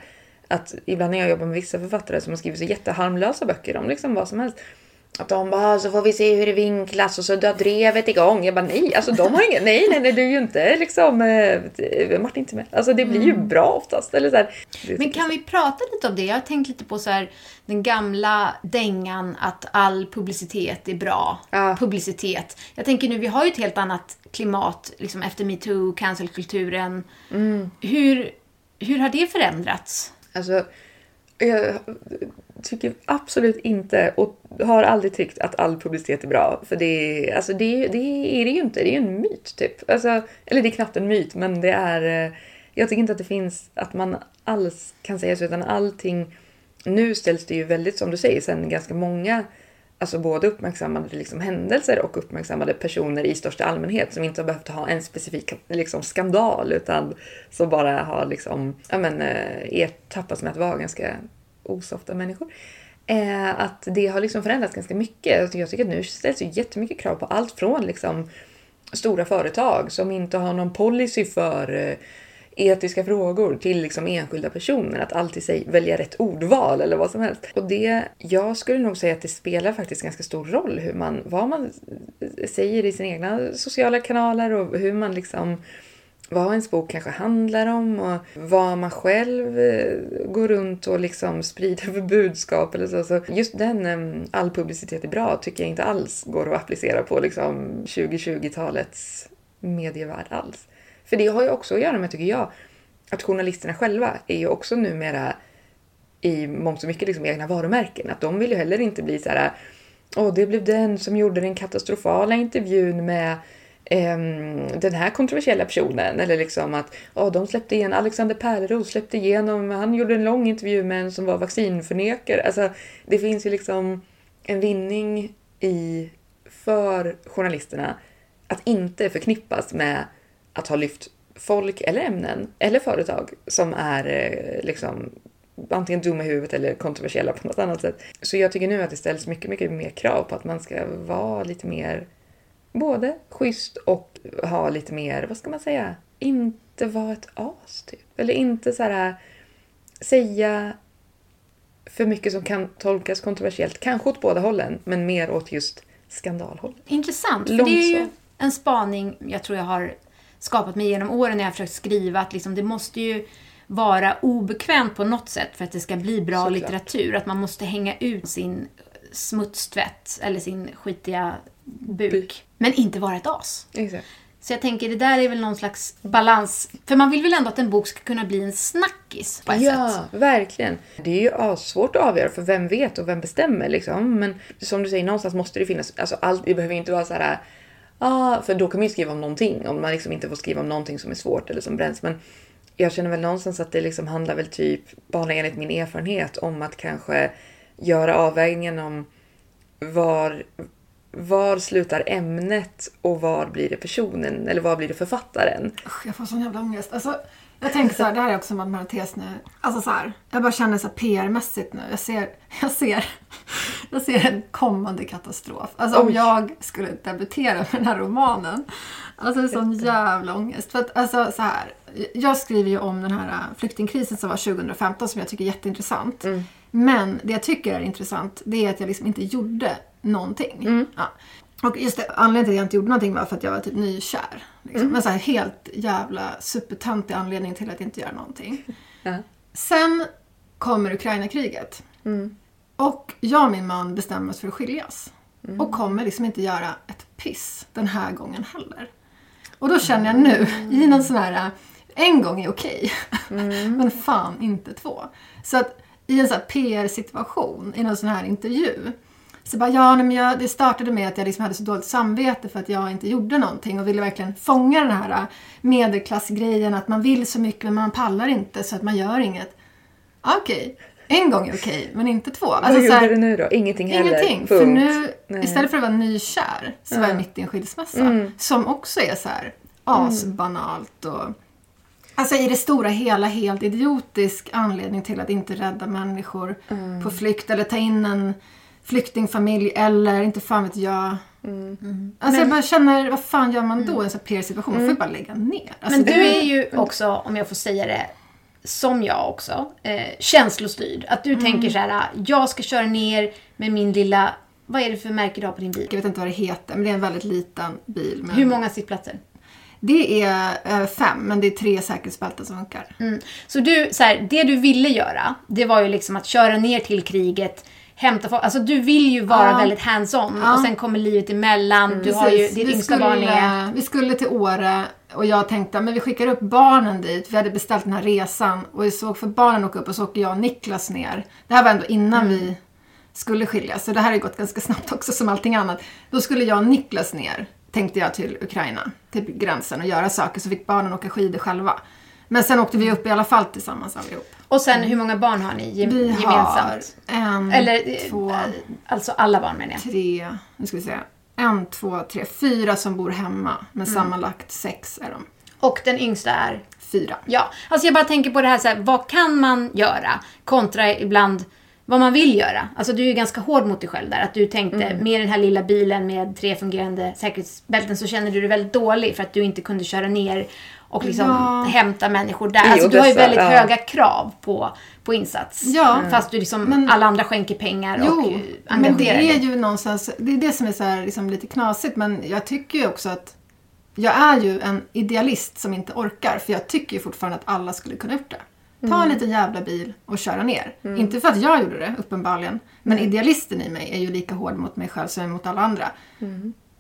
Att ibland när jag jobbar med vissa författare som har skrivit så jätteharmlösa böcker om liksom vad som helst. Att de bara, så får vi se hur det vinklas och så drar drevet igång. Jag bara nej, alltså de har ingen, nej, nej, nej, du är ju inte liksom, eh, Martin inte med. Alltså det blir ju bra oftast. Eller så här. Men kan vi prata lite om det? Jag har tänkt lite på så här, den gamla dängan att all publicitet är bra. Ja. Publicitet. Jag tänker nu, vi har ju ett helt annat klimat liksom efter metoo, cancelkulturen. Hur, hur har det förändrats? Alltså, jag tycker absolut inte och har aldrig tyckt att all publicitet är bra. För det, alltså det, det är det ju inte. Det är ju en myt typ. Alltså, eller det är knappt en myt men det är... Eh, jag tycker inte att det finns att man alls kan säga så utan allting... Nu ställs det ju väldigt, som du säger, sen ganska många Alltså både uppmärksammade liksom, händelser och uppmärksammade personer i största allmänhet som inte har behövt ha en specifik liksom, skandal utan som bara har liksom, ja, men, eh, ertappats med att vara ganska osofta människor. Eh, att det har liksom förändrats ganska mycket. Jag tycker att nu ställs ju jättemycket krav på allt från liksom, stora företag som inte har någon policy för eh, etiska frågor till liksom enskilda personer. Att alltid säg, välja rätt ordval eller vad som helst. Och det, jag skulle nog säga att det spelar faktiskt ganska stor roll hur man, vad man säger i sina egna sociala kanaler och hur man liksom vad ens bok kanske handlar om och vad man själv eh, går runt och liksom sprider för budskap eller så. så just den eh, all publicitet är bra tycker jag inte alls går att applicera på liksom 2020-talets medievärld alls. För det har ju också att göra med, tycker jag, att journalisterna själva är ju också numera i mångt och mycket liksom egna varumärken. Att de vill ju heller inte bli så här Åh, det blev den som gjorde den katastrofala intervjun med ehm, den här kontroversiella personen. Eller liksom att åh, de släppte igen, Alexander Pärleros släppte igenom, han gjorde en lång intervju med en som var vaccinförnekare. Alltså, det finns ju liksom en vinning i, för journalisterna att inte förknippas med att ha lyft folk eller ämnen eller företag som är eh, liksom antingen dumma i huvudet eller kontroversiella på något annat sätt. Så jag tycker nu att det ställs mycket, mycket mer krav på att man ska vara lite mer både schysst och ha lite mer, vad ska man säga, inte vara ett as typ. Eller inte så här säga för mycket som kan tolkas kontroversiellt. Kanske åt båda hållen, men mer åt just skandalhållet. Intressant, för det är ju en spaning jag tror jag har skapat mig genom åren när jag har försökt skriva att liksom, det måste ju vara obekvämt på något sätt för att det ska bli bra Såklart. litteratur. Att man måste hänga ut sin smutstvätt eller sin skitiga buk. Buk. Men inte vara ett as. Exakt. Så jag tänker, det där är väl någon slags balans. För man vill väl ändå att en bok ska kunna bli en snackis på ett Ja, sätt. verkligen. Det är ju assvårt att avgöra för vem vet och vem bestämmer liksom. Men som du säger, någonstans måste det finnas, alltså allt, det behöver inte vara så här Ah, för då kan man ju skriva om någonting om man liksom inte får skriva om någonting som är svårt eller som bränns. Men jag känner väl någonstans att det liksom handlar väl typ, bara enligt min erfarenhet, om att kanske göra avvägningen om var, var slutar ämnet och var blir det personen eller var blir det författaren? Usch, jag får sån jävla ångest. Alltså, jag tänker så här, det här är också en parentes nu. Alltså så här, jag bara känner så PR-mässigt nu. Jag ser, jag ser, jag ser en kommande katastrof. Alltså om jag skulle debutera med den här romanen. Alltså det är sån jävla ångest. För att alltså så här, jag skriver ju om den här äh, flyktingkrisen som var 2015 som jag tycker är jätteintressant. Men det jag tycker är intressant det är att jag liksom inte gjorde någonting. Ja. Och just det, anledningen till att jag inte gjorde någonting var för att jag var typ nykär. Liksom. Men så här helt jävla supertöntig anledning till att inte göra någonting. Ja. Sen kommer Ukraina-kriget. Och jag och min man bestämmer oss för att skiljas. Och kommer liksom inte göra ett piss den här gången heller. Och då känner jag nu, i någon sån här, en gång är okej, men fan inte två. Så att i en sån här PR-situation, i någon sån här intervju, så bara, ja, men jag, det startade med att jag liksom hade så dåligt samvete för att jag inte gjorde någonting och ville verkligen fånga den här äh, medelklassgrejen att man vill så mycket men man pallar inte så att man gör inget. Okej, en gång är okej, men inte två. Vad Alltså, så gjorde du nu då? Ingenting heller? Ingenting. För Punkt. nu, Nej. istället för att vara nykär, så var jag mitt i en skilsmässa. Mm. Som också är så här asbanalt och... Alltså i det stora hela helt idiotisk anledning till att inte rädda människor Mm. på flykt eller ta in en flyktingfamilj eller inte fan vet jag. Mm. Alltså jag bara känner, vad fan gör man då i en sån här PR-situation? Man får ju bara lägga ner. Alltså, Men du är ju också, om jag får säga det, som jag också, eh, känslostyrd. Att du tänker så här, jag ska köra ner med min lilla, vad är det för märke du har på din bil? Jag vet inte vad det heter, men det är en väldigt liten bil. Men Hur många sittplatser? Det är eh, fem, men det är tre säkerhetsbälten som funkar. Mm. Så du, så här, det du ville göra, det var ju liksom att köra ner till kriget, hämta folk. Alltså du vill ju vara Ja. väldigt hands-on Ja. och sen kommer livet emellan. Du har ju, Precis. ditt vi, yngsta skulle, barn är... vi skulle till Åre och jag tänkte men vi skickar upp barnen dit. Vi hade beställt den här resan och vi såg för barnen åka upp och så åker jag och Niklas ner. Det här var ändå innan Mm. vi skulle skiljas, så det här har gått ganska snabbt också som allting annat. Då skulle jag och Niklas ner, tänkte jag, till Ukraina, till gränsen och göra saker så fick barnen åka skidor själva. Men sen åkte vi upp i alla fall tillsammans allihop. Och sen hur många barn har ni gem- Vi gemensamt? har en, Eller, eh, två, alltså alla barn menar jag. tre, nu ska vi se. En, två, tre, fyra som bor hemma. Men Mm. sammanlagt sex är de. Och den yngsta är? Fyra. Ja, alltså jag bara tänker på det här, så här vad kan man göra? Kontra ibland vad man vill göra. Alltså du är ju ganska hård mot dig själv där. Att du tänkte Mm. med den här lilla bilen med tre fungerande säkerhetsbälten så känner du dig väldigt dålig för att du inte kunde köra ner och liksom Ja. hämta människor där. Alltså du har ju väldigt ja. höga krav på, på insats. Ja. Fast du liksom, Men- alla andra skänker pengar och Jo, eh, men det engagerar är dig. ju någonstans, det är det som är så här, liksom lite knasigt. Men jag tycker ju också att jag är ju en idealist som inte orkar. För jag tycker ju fortfarande att alla skulle kunna gjort det. Ta Mm. en liten jävla bil och köra ner. Inte för att jag gjorde det, uppenbarligen. Men idealisten i mig är ju lika hård mot mig själv som mot alla andra.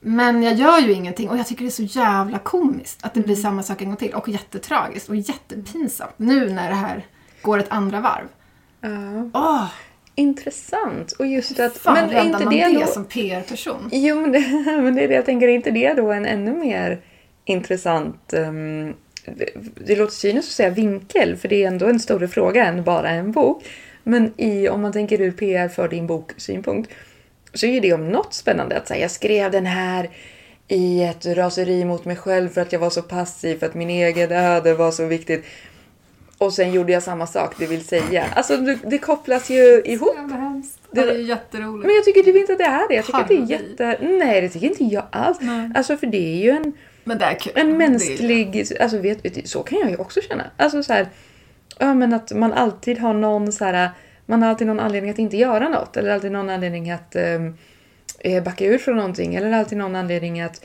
Men jag gör ju ingenting och jag tycker det är så jävla komiskt att det blir samma sak en gång till. Och jättetragiskt och jättepinsamt. Nu när det här går ett andra varv. Ja. Åh, Intressant. Och just att... fan men är inte man det, det då... som PR-person? Jo, men det, men det är det jag tänker. Är inte det då en ännu mer intressant... ehm, det, låter cyniskt att säga vinkel, för det är ändå en större fråga än bara en bok. Men i, om man tänker ur PR för din bok synpunkt så är det om något spännande att säga jag skrev den här i ett raseri mot mig själv för att jag var så passiv, för att min egen öde var så viktigt. Och sen gjorde jag samma sak, det vill säga. Alltså det, det kopplas ju ihop. Hemskt. Det- Det är ju jätteroligt. Men jag tycker typ inte att det är det. Jag tycker att det är jätte... Nej, det tycker inte jag alls. Nej. Alltså för det är ju en, Men det är kul. en Det mänsklig... Alltså vet, vet så kan jag ju också känna. Alltså så här... Ja men att man alltid har någon så här... Man har alltid någon anledning att inte göra något. Eller alltid någon anledning att ehm, eh, backa ur från någonting. Eller alltid någon anledning att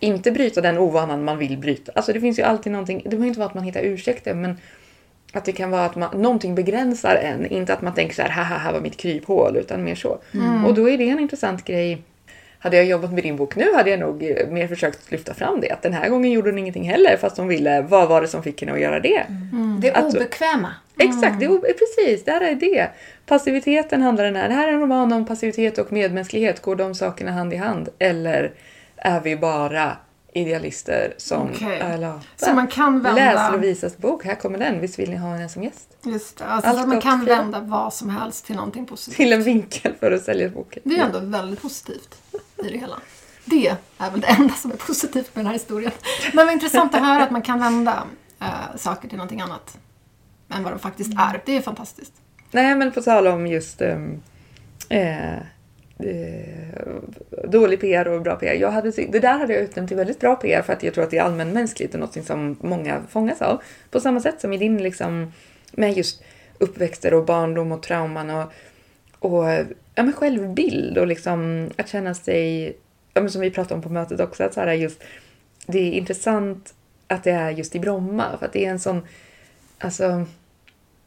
inte bryta den ovanan man vill bryta. Alltså det finns ju alltid någonting. Det behöver inte vara att man hittar ursäkter men att det kan vara att man, någonting begränsar en. Inte att man tänker så här, haha, här var mitt kryphål, utan mer så. Och då är det en intressant grej. Hade jag jobbat med din bok nu hade jag nog eh, mer försökt lyfta fram det. Att den här gången gjorde hon ingenting heller fast hon ville. Vad var det som fick henne att göra det? Det är Alltså- obekväma. Exakt, det är, o- precis. Det här är det. Passiviteten handlar den här. Det här är en roman om passivitet och medmänsklighet. Går de sakerna hand i hand? Eller är vi bara idealister som är lata? Så man kan vända... Läs Lovisas bok, här kommer den. Visst vill ni ha henne som gäst? Just det. Alltså, Allt man kan Frida. vända vad som helst till någonting positivt. Till en vinkel för att sälja boken. Det är ändå väldigt positivt i det hela. Det är väl det enda som är positivt med den här historien. Men vad intressant att höra att man kan vända eh, saker till någonting annat än vad de faktiskt är. Det är fantastiskt. Nej, men på tal om just eh, eh, dålig PR och bra PR. Jag hade, det där hade jag utnämnt till väldigt bra PR för att jag tror att det är allmänmänskligt och något som många fångas av. På samma sätt som i din liksom, med just uppväxter och barndom och trauman och, och ja, men självbild och liksom att känna sig, ja, men som vi pratade om på mötet också, att så här just, det är intressant att det är just i Bromma för att det är en sån, alltså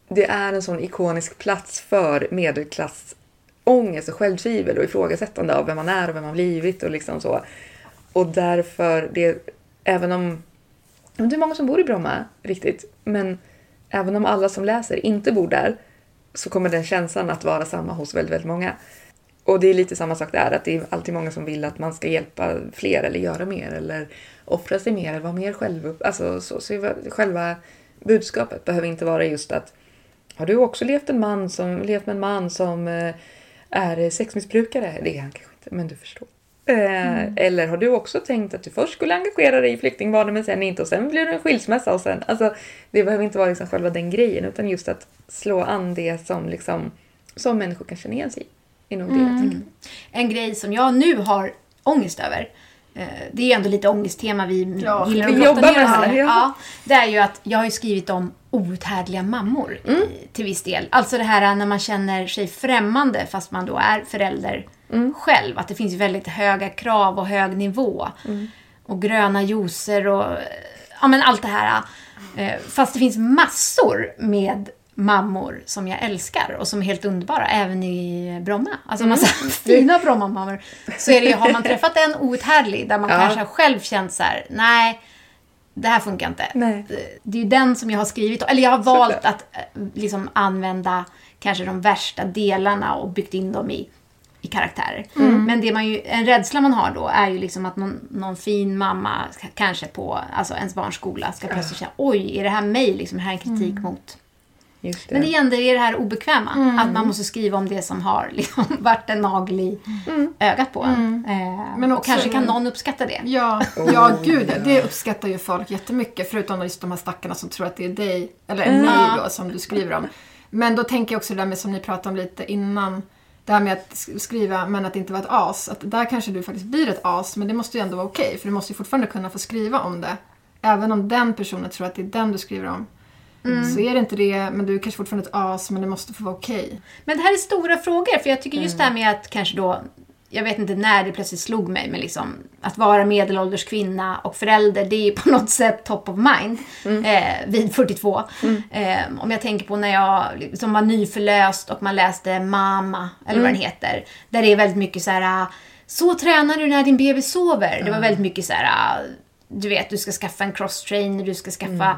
det är en sån ikonisk plats för medelklassångest och självtvivel och ifrågasättande av vem man är och vem man blivit och liksom så. Och därför, det, även om det är många som bor i Bromma riktigt, men även om alla som läser inte bor där så kommer den känslan att vara samma hos väldigt, väldigt många. Och det är lite samma sak där, att det är alltid många som vill att man ska hjälpa fler eller göra mer eller offra sig mer eller vara mer själv. Alltså, så, så själva budskapet behöver inte vara just att har du också levt, en man som, levt med en man som eh, är sexmissbrukare? Det är han kanske inte, men du förstår. Eh, Eller har du också tänkt att du först skulle engagera dig i flyktingbarnen men sen inte och sen blir det en skilsmässa och sen... Alltså, det behöver inte vara liksom själva den grejen utan just att slå an det som, liksom, som människor kan känna igen sig i. är nog det jag tänker. En grej som jag nu har ångest över. eh, Det är ändå lite ångesttema vi Ja, gillar vi att jobbar ner med det här, ja. Ja, det är ju att jag har skrivit om outhärdliga mammor i, till viss del. Alltså det här när man känner sig främmande fast man då är förälder själv. Att det finns väldigt höga krav och hög nivå. Och gröna juicer och ja, men allt det här. Eh, Fast det finns massor med mammor som jag älskar och som är helt underbara, även i Bromma. Alltså massa fina Brommamammor. Så är det ju, har man träffat en outhärdlig där man Ja. kanske själv känt så här: nej, det här funkar inte. Nej. Det är ju den som jag har skrivit, eller jag har valt att eh, liksom använda kanske de värsta delarna och byggt in dem i, i karaktärer. Men det man ju, en rädsla man har då är ju liksom att någon, någon fin mamma, kanske på alltså ens barns skola, ska plötsligt känna oj, är det här mig? Liksom, här är en kritik mot... Just det. Men igen, det är det här obekväma. Att man måste skriva om det som har liksom, varit en nagel i ögat på en. Eh, Men och också- kanske kan någon uppskatta det. Ja, ja gud ja. Det uppskattar ju folk jättemycket. Förutom just de här stackarna som tror att det är dig, eller Mm. ni då, som du skriver om. Men då tänker jag också det där med som ni pratade om lite innan. Det här med att sk- skriva men att inte vara ett as. Att där kanske du faktiskt blir ett as, men det måste ju ändå vara okej. för du måste ju fortfarande kunna få skriva om det. Även om den personen tror att det är den du skriver om. Mm. Så är det inte det, men du är kanske fortfarande ett as, men det måste få vara okej. Men det här är stora frågor, för jag tycker just det Mm. här med att kanske då, jag vet inte när det plötsligt slog mig, men liksom att vara medelålders kvinna och förälder, det är på något sätt top of mind Mm. eh, vid 42. Eh, om jag tänker på när jag liksom var nyförlöst och man läste Mamma, eller vad den Mm. heter, där det är väldigt mycket så här, så tränar du när din bebis sover. Det var väldigt mycket så här, du vet, du ska skaffa en crosstrainer, du ska skaffa Mm.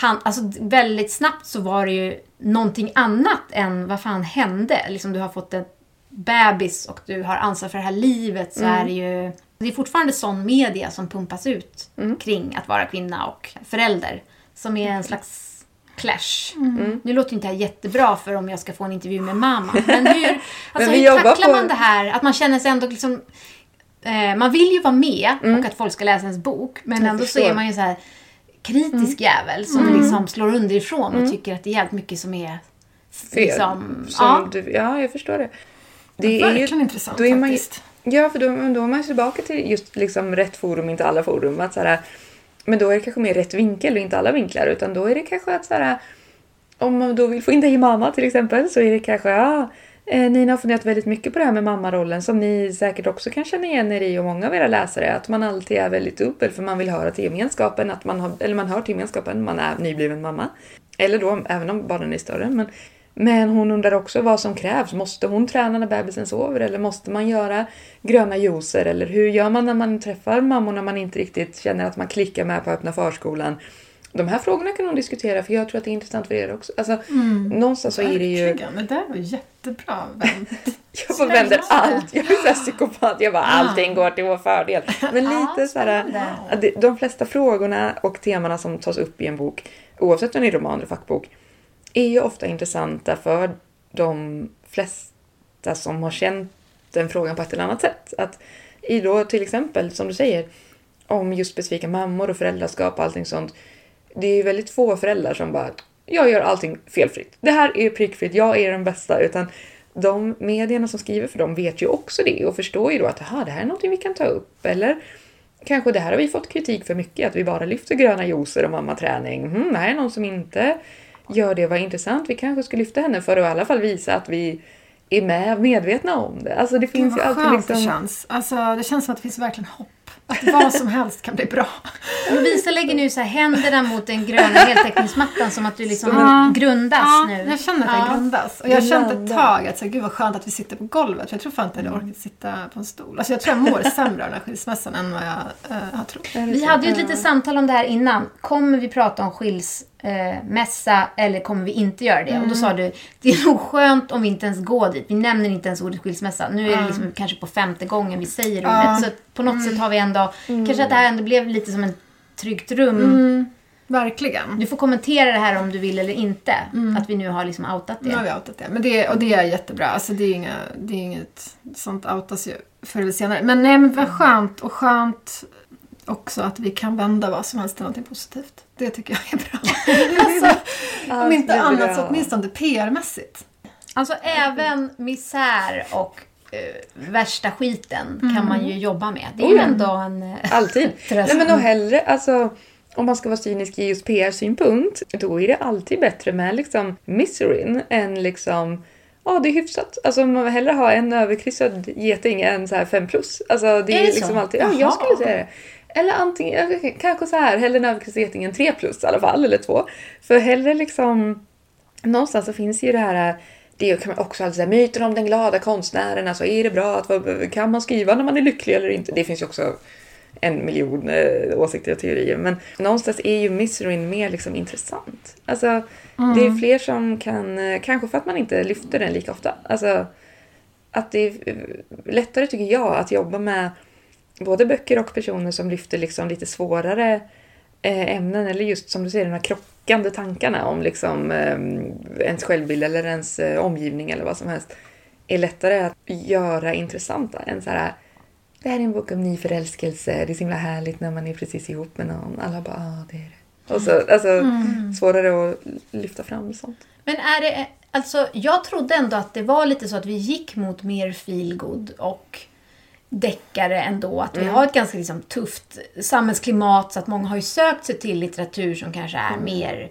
Han, alltså väldigt snabbt så var det ju någonting annat än vad fan hände. Liksom du har fått en bebis och du har ansvar för det här livet så är det ju... Det är fortfarande sån media som pumpas ut kring att vara kvinna och förälder. Som är en slags clash. Nu låter inte det här jättebra för om jag ska få en intervju med mamma. Men hur, alltså, vi hur tacklar på- man det här? Att man känner sig ändå liksom... Eh, man vill ju vara med och att folk ska läsa ens bok. Men ändå så är man ju så här kritisk jävel som liksom slår underifrån och tycker att det är jävligt mycket som är Fel. liksom, Som ja. du, ja, jag förstår det. Det är Verkligen ju, intressant då är man faktiskt. Ja, för då, då är man tillbaka till just liksom rätt forum, inte alla forum. Att så här, men då är det kanske mer rätt vinkel och inte alla vinklar. Utan då är det kanske att så här, om man då vill få in dig i mamma till exempel så är det kanske ja, Eh, Nina har funderat väldigt mycket på det här med mammarollen som ni säkert också kan känna igen er i och många av era läsare. Att man alltid är väldigt dubbel för man vill höra till gemenskapen, att man har, eller man hör till gemenskapen, man är nybliven mamma. Eller då även om barnen är större. Men, men hon undrar också vad som krävs. Måste hon träna när bebisen sover eller måste man göra gröna juicer? Eller hur gör man när man träffar mammor när man inte riktigt känner att man klickar med på öppna förskolan? De här frågorna kan hon diskutera för jag tror att det är intressant för er också. Alltså, Någonstans så är det ju... Det där var jättebra vänt. Jag bara vänder allt. Jag är så här psykopat. Jag bara allting går till vår fördel. Men lite så här, spännande. att det- de flesta frågorna och temana som tas upp i en bok, oavsett om det är roman eller fackbok, är ju ofta intressanta för de flesta som har känt den frågan på ett eller annat sätt. Att i då till exempel, som du säger, om just specifika mammor och föräldraskap och allting sånt. Det är ju väldigt få föräldrar som bara, jag gör allting felfritt. Det här är prickfritt, jag är den bästa. Utan de medierna som skriver för dem vet ju också det och förstår ju då att aha, det här är någonting vi kan ta upp. Eller kanske det här har vi fått kritik för mycket, att vi bara lyfter gröna juicer och mammaträning. Hmm, det här är någon som inte gör det, vad intressant. Vi kanske ska lyfta henne för att i alla fall visa att vi är med, medvetna om det. Alltså det Gud finns ju vad alltid liksom... det känns. Alltså, det känns som att det finns verkligen hopp. Att vad som helst kan bli bra. Lovisa lägger nu så här händerna mot den gröna heltäckningsmattan som att du liksom Ja. grundas Ja, nu. jag känner att det Ja. grundas. Och jag har känt ett tag att så här, gud vad skönt att vi sitter på golvet. För jag tror fan inte jag hade orkat sitta på en stol. Alltså jag tror jag mår sämre av den här skilsmässan än vad jag eh, har trott. Vi hade ju ett litet samtal om det här innan. Kommer vi prata om skilsmässa eller kommer vi inte göra det? Och då sa du, det är nog skönt om vi inte ens går dit. Vi nämner inte ens ordet skilsmässa. Nu är det liksom kanske på femte gången vi säger ordet. Ja. Så på något sätt har vi ändå, kanske att det här ändå blev lite som ett tryggt rum. Verkligen. Du får kommentera det här om du vill eller inte. Att vi nu har liksom outat Nu har det. vi outat det. Men det, och det är jättebra. Alltså det är, inga, det är inget, sånt outas ju förr eller senare. Men nej men vad skönt. Och skönt också att vi kan vända vad som helst till någonting positivt. Det tycker jag är bra. alltså, om inte annat bra. så åtminstone PR-mässigt. Alltså även misär och eh, värsta skiten kan man ju jobba med. Det är ju ändå en... eh, Alltid. Tröst. Nej men och hellre, alltså om man ska vara cynisk i just PR-synpunkt, då är det alltid bättre med liksom miserin än liksom Ja, det är hyfsat. Alltså man vill hellre ha en överkryssad geting än så här 5 plus. Alltså det är, Är det liksom så? alltid, ja jag skulle säga det. Eller antingen, kanske så här, hellre en geting än 3 plus i alla fall, eller 2. För hellre liksom, någonstans så finns ju det här det kan man också alltid säga, myten om den glada konstnären, alltså är det bra att kan man skriva när man är lycklig eller inte? Det finns ju också en miljon eh, åsikter och teorier. Men någonstans är ju miserin mer liksom intressant. Alltså, det är fler som kan, eh, kanske för att man inte lyfter den lika ofta. Alltså, att det är eh, lättare tycker jag att jobba med både böcker och personer som lyfter liksom lite svårare eh, ämnen eller just som du säger de här krockande tankarna om liksom eh, ens självbild eller ens eh, omgivning eller vad som helst är lättare att göra intressanta än så här det här är en bok om ny förälskelse, det är så himla härligt när man är precis ihop med någon. Alla bara, ah, det är det. Och så, alltså, svårare att lyfta fram sånt. Men är det, alltså jag trodde ändå att det var lite så att vi gick mot mer feelgood och deckare ändå. Att vi har ett ganska liksom, tufft samhällsklimat så att många har ju sökt sig till litteratur som kanske är mer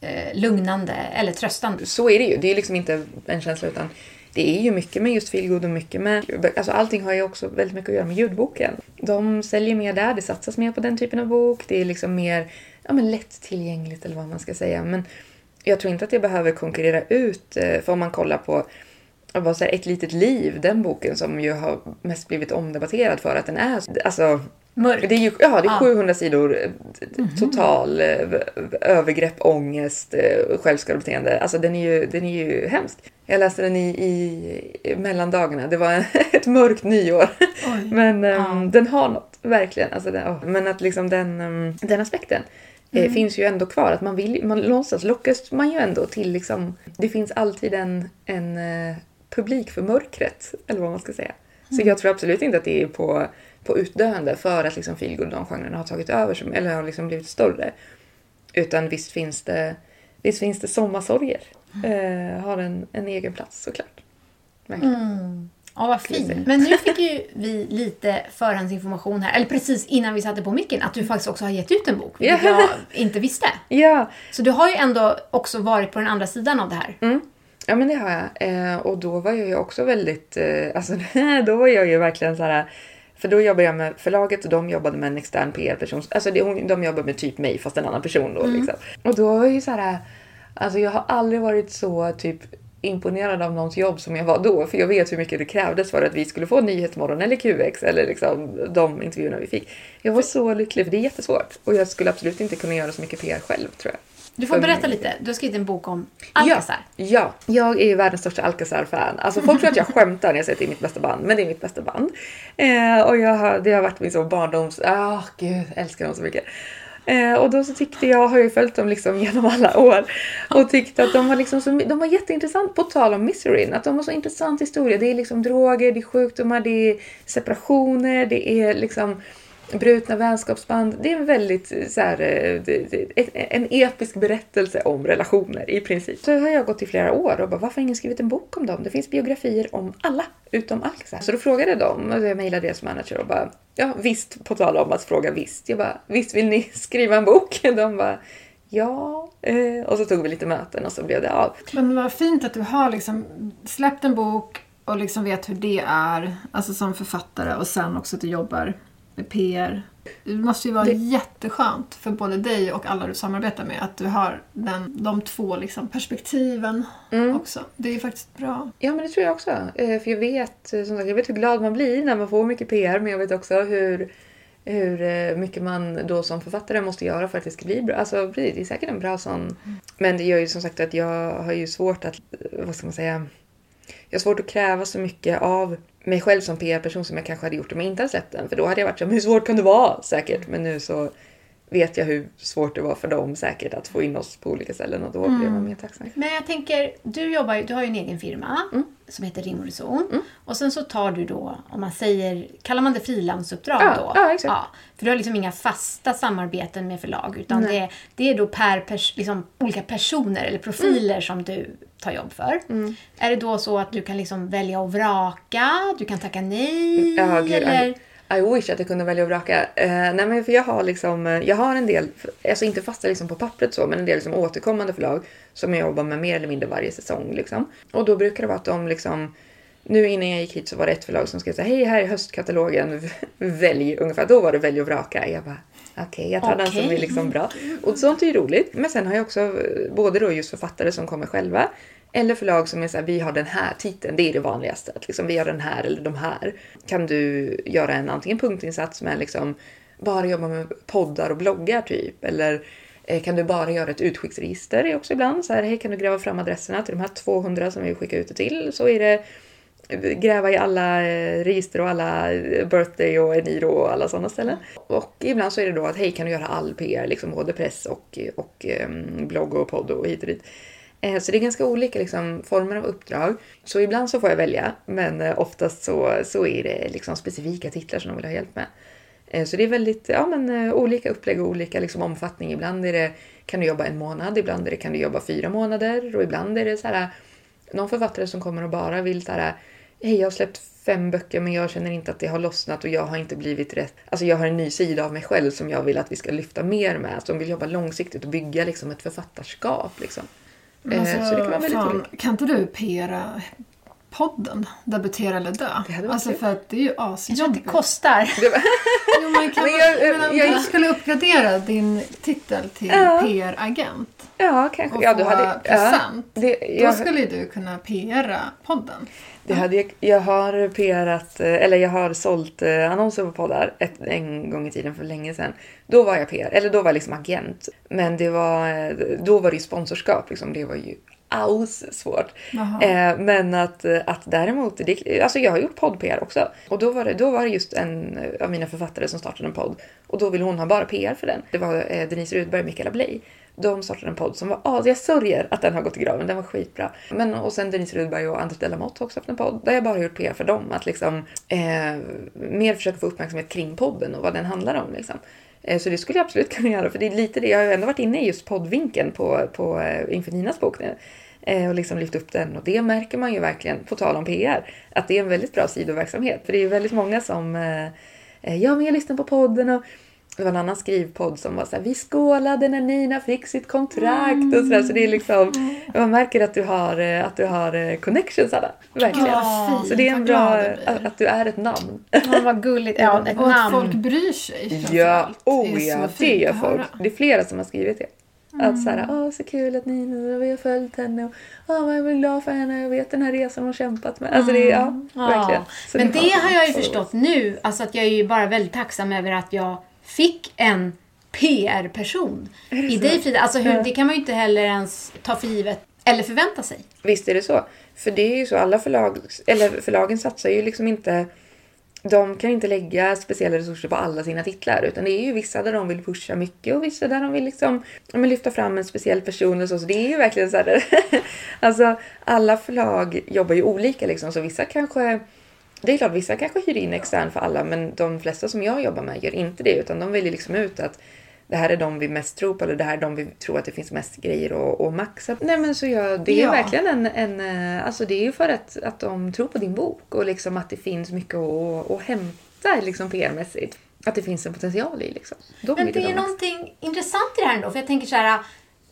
eh, lugnande eller tröstande. Så är det ju. Det är liksom inte en känsla utan det är ju mycket med just feelgood och mycket med... Alltså allting har ju också väldigt mycket att göra med ljudboken. De säljer mer där, det satsas mer på den typen av bok. Det är liksom mer ja, men lättillgängligt eller vad man ska säga. Men jag tror inte att det behöver konkurrera ut. eh, För om man kollar på vad säger, Ett litet liv, den boken som ju har mest blivit omdebatterad för att den är alltså Mörk. det är ju ja, det är Ja. 700 sidor eh, t- total v- övergrepp, ångest, eh, självskadebeteende. Alltså den är ju, den är ju hemsk. Jag läste den i, i, mellandagarna. Det var ett mörkt nyår. Oj. Men ehm, Ja. den har något, verkligen. Alltså, den, åh. Men att liksom den, ehm, den aspekten eh, finns ju ändå kvar. Att man vill, man, någonstans lockas man ju ändå till liksom, det finns alltid en, en publik för mörkret. Eller vad man ska säga. Så jag tror absolut inte att det är på, på utdöende för att liksom feelgood de genrerna har tagit över som, eller har liksom blivit större. Utan visst finns det, visst finns det sommarsorger. Eh, har en, en egen plats såklart. Verkligen. Ja, vad fint. Men nu fick ju vi lite förhandsinformation här, eller precis innan vi satte på micken, att du faktiskt också har gett ut en bok, vilket Ja. jag inte visste. Ja, Så du har ju ändå också varit på den andra sidan av det här. Mm. Ja men det har jag. Eh, och då var jag ju också väldigt, eh, alltså då var jag ju verkligen så här. För då jobbade jag med förlaget och de jobbade med en extern PR-person. Alltså det, de jobbade med typ mig fast en annan person då liksom. Och då var jag ju så här, alltså jag har aldrig varit så typ imponerad av någons jobb som jag var då. För jag vet hur mycket det krävdes för att vi skulle få Nyhetsmorgon eller QX eller liksom de intervjuerna vi fick. Jag var så lycklig för det är jättesvårt. Och jag skulle absolut inte kunna göra så mycket PR själv tror jag. Du får berätta lite. Du har skrivit en bok om Alcazar. Ja, ja, jag är ju världens största Alcazar-fan. Alltså folk tror att jag skämtar när jag säger att det är mitt bästa band, men det är mitt bästa band. Eh, och jag har, det har varit min så barndoms... Ah, gud, jag älskar dem så mycket. Eh, och då så tyckte jag, har ju följt dem liksom genom alla år och tyckte att de var, liksom så, de var jätteintressant på tal om miserin. Att de var så intressant historia. Det är liksom droger, det är sjukdomar, det är separationer, det är liksom brutna vänskapsband. Det är en väldigt eh, så här, eh, en episk berättelse om relationer i princip. Så har jag gått i flera år och bara varför har ingen skrivit en bok om dem? Det finns biografier om alla utom Alex. Så då frågade jag dem och jag mejlade deras manager och bara ja visst, på tal om att fråga visst. Jag bara visst vill ni skriva en bok? De bara ja. Eh, och så tog vi lite möten och så blev det av. Men vad fint att du har liksom släppt en bok och liksom vet hur det är, alltså som författare och sen också att du jobbar med PR. Det måste ju vara Det- jätteskönt för både dig och alla du samarbetar med att du har den, de två liksom perspektiven också. Det är ju faktiskt bra. Ja, men det tror jag också. Eh, För jag vet, eh, som sagt, jag vet hur glad man blir när man får mycket PR, men jag vet också hur, hur eh, mycket man då som författare måste göra för att det ska bli bra. Alltså, det är säkert en bra sån... Men det gör ju som sagt att jag har ju svårt att, vad ska man säga, jag har svårt att kräva så mycket av mig själv som PR-person som jag kanske hade gjort om jag inte hade släppt den. För då hade jag varit så hur svårt kan det vara? Säkert. Men nu så vet jag hur svårt det var för dem säkert att få in oss på olika ställen och då blir man mer tacksam. Men jag tänker, du jobbar ju, du har ju en egen firma Mm. som heter Rim och Reson. Och sen så tar du då, om man säger, kallar man det frilansuppdrag Ja, då? ja, exakt. För du har liksom inga fasta samarbeten med förlag utan det, det är då per pers, liksom, olika personer eller profiler Mm. som du tar jobb för. Är det då så att du kan liksom välja och vraka? Du kan tacka nej? Ja, gud, eller? I wish att jag kunde välja och vraka. Eh, nej men för jag har liksom, eh, jag har en del, alltså inte fasta liksom på pappret så, men en del liksom återkommande förlag som jag jobbar med mer eller mindre varje säsong liksom. Och då brukar det vara att de liksom, nu innan jag gick hit så var det ett förlag som skrev så här, hej här är höstkatalogen, välj ungefär. Då var det välj och vraka. Jag bara, okej okay, jag tar den som är liksom bra. Och sånt är ju roligt. Men sen har jag också eh, både då just författare som kommer själva eller förlag som är så här, vi har den här titeln, det är det vanligaste. Att liksom, vi har den här eller de här. Kan du göra en antingen punktinsats med liksom bara jobba med poddar och bloggar typ. Eller eh, kan du bara göra ett utskicksregister? Det är också ibland så här, hej kan du gräva fram adresserna till de här 200 som vi skickar ut det till? Så är det eh, gräva i alla eh, register och alla eh, birthday och eniro och alla sådana ställen. Och ibland så är det då att hej kan du göra all PR, liksom både press och, och um, blogg och podd och hit och dit. Eh, så det är ganska olika liksom, former av uppdrag. Så ibland så får jag välja, men eh, oftast så, så är det liksom specifika titlar som de vill ha hjälp med. Eh, så det är väldigt ja, men, olika upplägg och olika liksom, omfattning. Ibland är det, kan du jobba en månad, ibland är det, kan du jobba fyra månader och ibland är det så här, någon författare som kommer och bara vill så här, hej jag har släppt fem böcker men jag känner inte att det har lossnat och jag har inte blivit rätt. Alltså jag har en ny sida av mig själv som jag vill att vi ska lyfta mer med. Som vill jobba långsiktigt och bygga liksom ett författarskap. Liksom. Alltså, så det kan vara väldigt fan, olika. Kan inte du PRa podden Debutera eller dö? alltså för att det är ju asjobbigt. Jag tror att det kostar. jo, man kan men jag, men jag, jag, skulle uppgradera din titel till ja. PR-agent. Ja, kanske. Och ja, du hade, present. Ja, det, jag, Då skulle du kunna PRa podden. Det hade jag, jag har PRat, eller jag har sålt eh, annonser på poddar ett, en gång i tiden för länge sedan. Då var jag PR, eller då var jag liksom agent. Men det var, eh, då var det ju sponsorskap, liksom. det var ju aus svårt. Eh, men att, att däremot, det, alltså jag har gjort podd-PR också. Och då var, det, då var det just en av mina författare som startade en podd. Och då ville hon ha bara PR för den. Det var eh, Denise Rudberg och Mikaela Bley. De startade en podd som var as. Jag sörjer att den har gått i graven. Den var skitbra. Men och sen Denise Rudberg och Anders Delamotte har också haft en podd där jag bara gjort PR för dem. Att liksom eh, mer försöka få uppmärksamhet kring podden och vad den handlar om. Liksom. Eh, så det skulle jag absolut kunna göra. För det är lite det. Jag har ju ändå varit inne i just poddvinkeln på, på eh, inför Ninas bok nu. Eh, och liksom lyft upp den. Och det märker man ju verkligen, på tal om PR, att det är en väldigt bra sidoverksamhet. För det är ju väldigt många som eh, eh, ja, men jag lyssnar på podden och det var en annan skrivpodd som var så här, vi skålade när Nina fick sitt kontrakt mm. och sådär. Så det är liksom, man märker att du har, att du har connections alla. Verkligen. Oh, så det är en bra, att, att, du är ett namn. Ja, vad gulligt. Ja, ett och namn. att folk bryr sig. Ja, oh ja, det gör folk. Det är flera som har skrivit det. Mm. Att såhär, åh så kul att Nina, vi har följt henne och åh, jag är glad för henne, jag vet den här resan hon kämpat med. Alltså det ja, mm. verkligen. Så Men det, det har jag ju förstått nu, alltså att jag är ju bara väldigt tacksam över att jag fick en PR-person i dig Frida. Alltså hur, ja. det kan man ju inte heller ens ta för givet eller förvänta sig. Visst är det så. För det är ju så, alla förlag, eller förlagen satsar ju liksom inte de kan inte lägga speciella resurser på alla sina titlar utan det är ju vissa där de vill pusha mycket och vissa där de vill liksom, men lyfta fram en speciell person och så. Så det är ju verkligen så här, alltså alla förlag jobbar ju olika liksom så vissa kanske det är klart, vissa kanske hyr in extern för alla men de flesta som jag jobbar med gör inte det utan de väljer liksom ut att det här är de vi mest tror på eller det här är de vi tror att det finns mest grejer att, att maxa. Nej men så jag, det är ja. verkligen en, en, eh, alltså det är ju för att, att de tror på din bok och liksom att det finns mycket att, att hämta liksom PR-mässigt. Att det finns en potential i liksom. De men det är de någonting intressant i det här ändå för jag tänker så här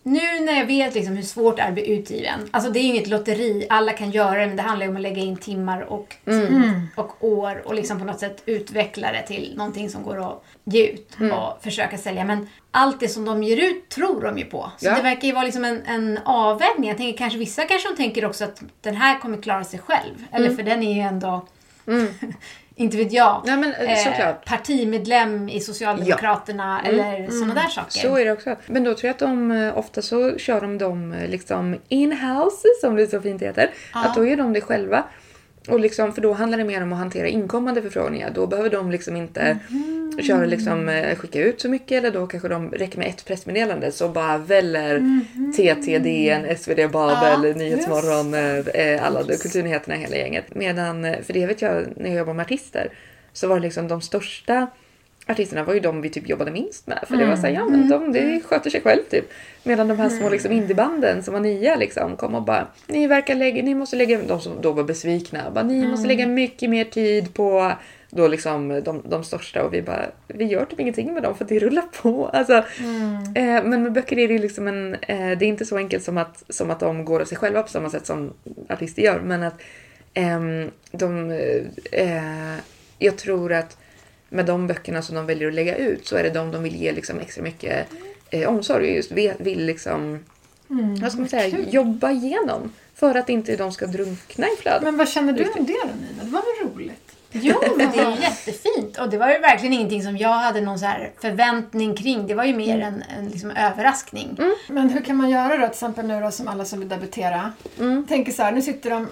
nu när jag vet liksom hur svårt det är att bli utgiven. Alltså det är ju inget lotteri, alla kan göra det men det handlar ju om att lägga in timmar och, mm. och år och liksom på något sätt utveckla det till någonting som går att ge ut mm. och försöka sälja. Men allt det som de ger ut tror de ju på. Så ja. det verkar ju vara liksom en, en avvägning. Jag tänker kanske vissa kanske de tänker också att den här kommer klara sig själv. Eller mm. för den är ju ändå mm. inte vet jag, ja, men, eh, eh partimedlem i Socialdemokraterna ja. mm. eller mm. sådana där saker. Så är det också. Men då tror jag att de, eh, ofta så kör de dem eh, liksom in-house, som det så fint heter. Ja. Att då gör de det själva. Och liksom, för då handlar det mer om att hantera inkommande förfrågningar. Då behöver de liksom inte mm. köra liksom, eh, skicka ut så mycket eller då kanske de räcker med ett pressmeddelande så bara väller mm. TT, DN, SvD, Babel, ja, Nyhetsmorgon, yes. alla yes. kulturnyheterna hela gänget. Medan, för det vet jag när jag jobbar med artister, så var det liksom de största artisterna var ju de vi typ jobbade minst med. För det var såhär, ja men de det sköter sig själv typ. Medan de här små liksom indiebanden som var nya liksom kom och bara, ni verkar lägga, ni måste lägga, de som då var besvikna, bara ni måste lägga mycket mer tid på då liksom de, de största och vi bara, vi gör typ ingenting med dem för det rullar på. Alltså, eh, men med böcker är det liksom en, eh, det är inte så enkelt som att, som att de går av sig själva på samma sätt som artister gör. Men att ehm, de, eh, jag tror att med de böckerna som de väljer att lägga ut så är det de de vill ge liksom extra mycket eh, omsorg och just vill, vill liksom, vad ska man säga, jobba igenom. För att inte de ska drunkna i flödet. Men vad känner du om det då Nina? Det var väl roligt? Jo, men det är jättefint. Och det var ju verkligen ingenting som jag hade någon så här förväntning kring. Det var ju mer en, en liksom överraskning. Men hur kan man göra då, till exempel nu då som alla som vill debutera? Tänker så här, nu sitter de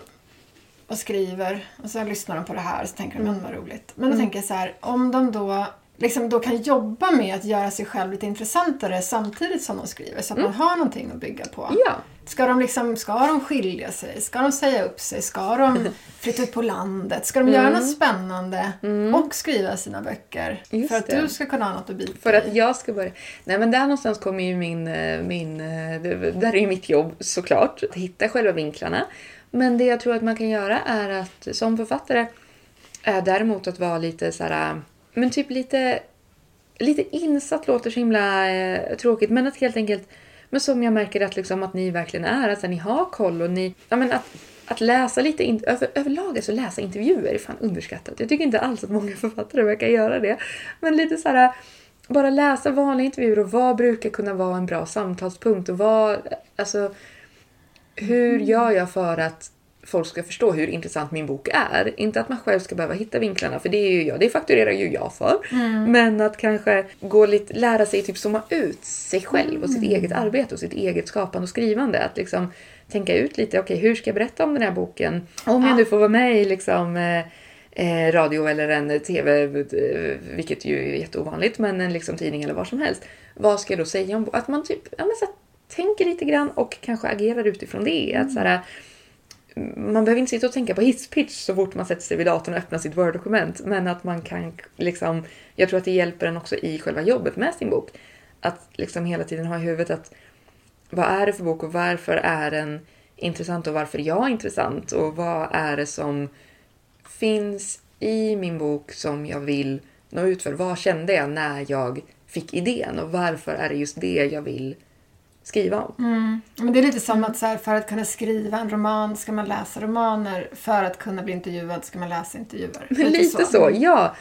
och skriver och så lyssnar de på det här och så tänker de, men vad roligt. Men då tänker jag så här, om de då liksom då kan jobba med att göra sig själv lite intressantare samtidigt som de skriver så att man har någonting att bygga på. Ja. Ska de, liksom, ska de skilja sig? Ska de säga upp sig? Ska de flytta ut på landet? Ska de göra något spännande och skriva sina böcker? Just för att det. du ska kunna ha något att bita För att jag ska börja... Nej men där någonstans kommer ju min... eh, min eh, där är ju mitt jobb såklart. Att hitta själva vinklarna. Men det jag tror att man kan göra är att som författare är däremot att vara lite så här... Eh, men typ lite... Lite insatt låter så himla eh, tråkigt men att helt enkelt... Men som jag märker att, liksom, att ni verkligen är, att ni har koll och ni... Ja, men att, att läsa lite, in, över, överlag alltså läsa intervjuer är fan underskattat. Jag tycker inte alls att många författare verkar göra det. Men lite så här bara läsa vanliga intervjuer och vad brukar kunna vara en bra samtalspunkt och vad, alltså hur gör jag för att folk ska förstå hur intressant min bok är? Inte att man själv ska behöva hitta vinklarna för det är ju jag, det fakturerar ju jag för. Men att kanske gå lite, lära sig typ zooma ut sig själv och sitt eget arbete och sitt eget skapande och skrivande. Att liksom tänka ut lite, okej hur ska jag berätta om den här boken? Om jag nu får vara med i liksom eh, eh, radio eller en TV, eh, vilket ju är jätteovanligt, men en liksom tidning eller vad som helst. Vad ska jag då säga om Att man typ ja, men så tänker lite grann och kanske agerar utifrån det. Att så här, man behöver inte sitta och tänka på hisspitch så fort man sätter sig vid datorn och öppnar sitt Word-dokument. Men att man kan liksom, jag tror att det hjälper en också i själva jobbet med sin bok. Att liksom hela tiden ha i huvudet att vad är det för bok och varför är den intressant och varför är jag intressant och vad är det som finns i min bok som jag vill nå ut för? Vad kände jag när jag fick idén och varför är det just det jag vill skriva om? Men det är lite som att så här, för att kunna skriva en roman ska man läsa romaner. För att kunna bli intervjuad ska man läsa intervjuer. Lite, så. ja.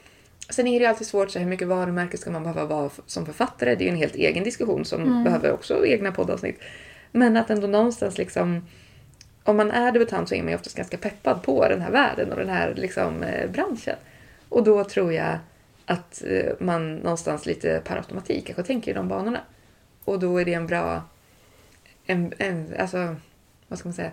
Sen är det alltid svårt, så här, hur mycket varumärke ska man behöva vara som författare? Det är ju en helt egen diskussion som behöver också egna poddavsnitt. Men att ändå någonstans liksom, om man är debutant så är man ju oftast ganska peppad på den här världen och den här liksom, eh, branschen. Och då tror jag att eh, man någonstans lite per automatik kanske tänker i de banorna. Och då är det en bra, en, en, alltså, vad ska man säga,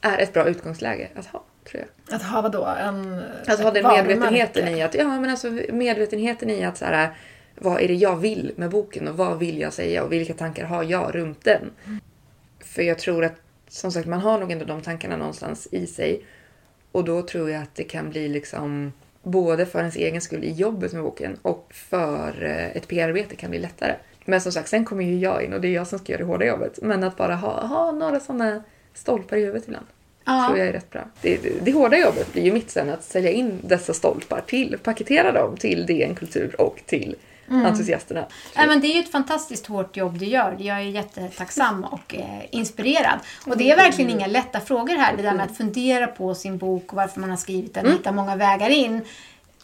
är ett bra utgångsläge att ha, tror jag. Att ha vadå? En, Alltså ha den medvetenheten i att, ja men alltså medvetenheten i att så här, vad är det jag vill med boken och vad vill jag säga och vilka tankar har jag runt den? För jag tror att, som sagt, man har nog ändå de tankarna någonstans i sig. Och då tror jag att det kan bli liksom, både för ens egen skull i jobbet med boken och för eh, ett PR-arbete kan bli lättare. Men som sagt, sen kommer ju jag in och det är jag som ska göra det hårda jobbet. Men att bara ha, ha några sådana stolpar i huvudet ibland Ja. tror jag är rätt bra. Det, det, det hårda jobbet blir ju mitt sen att sälja in dessa stolpar till, paketera dem till DN Kultur och till entusiasterna. Nej, men det är ju ett fantastiskt hårt jobb du gör. Jag är jättetacksam och eh, inspirerad. Och det är verkligen inga lätta frågor här. Det där med att fundera på sin bok och varför man har skrivit den och hitta många vägar in.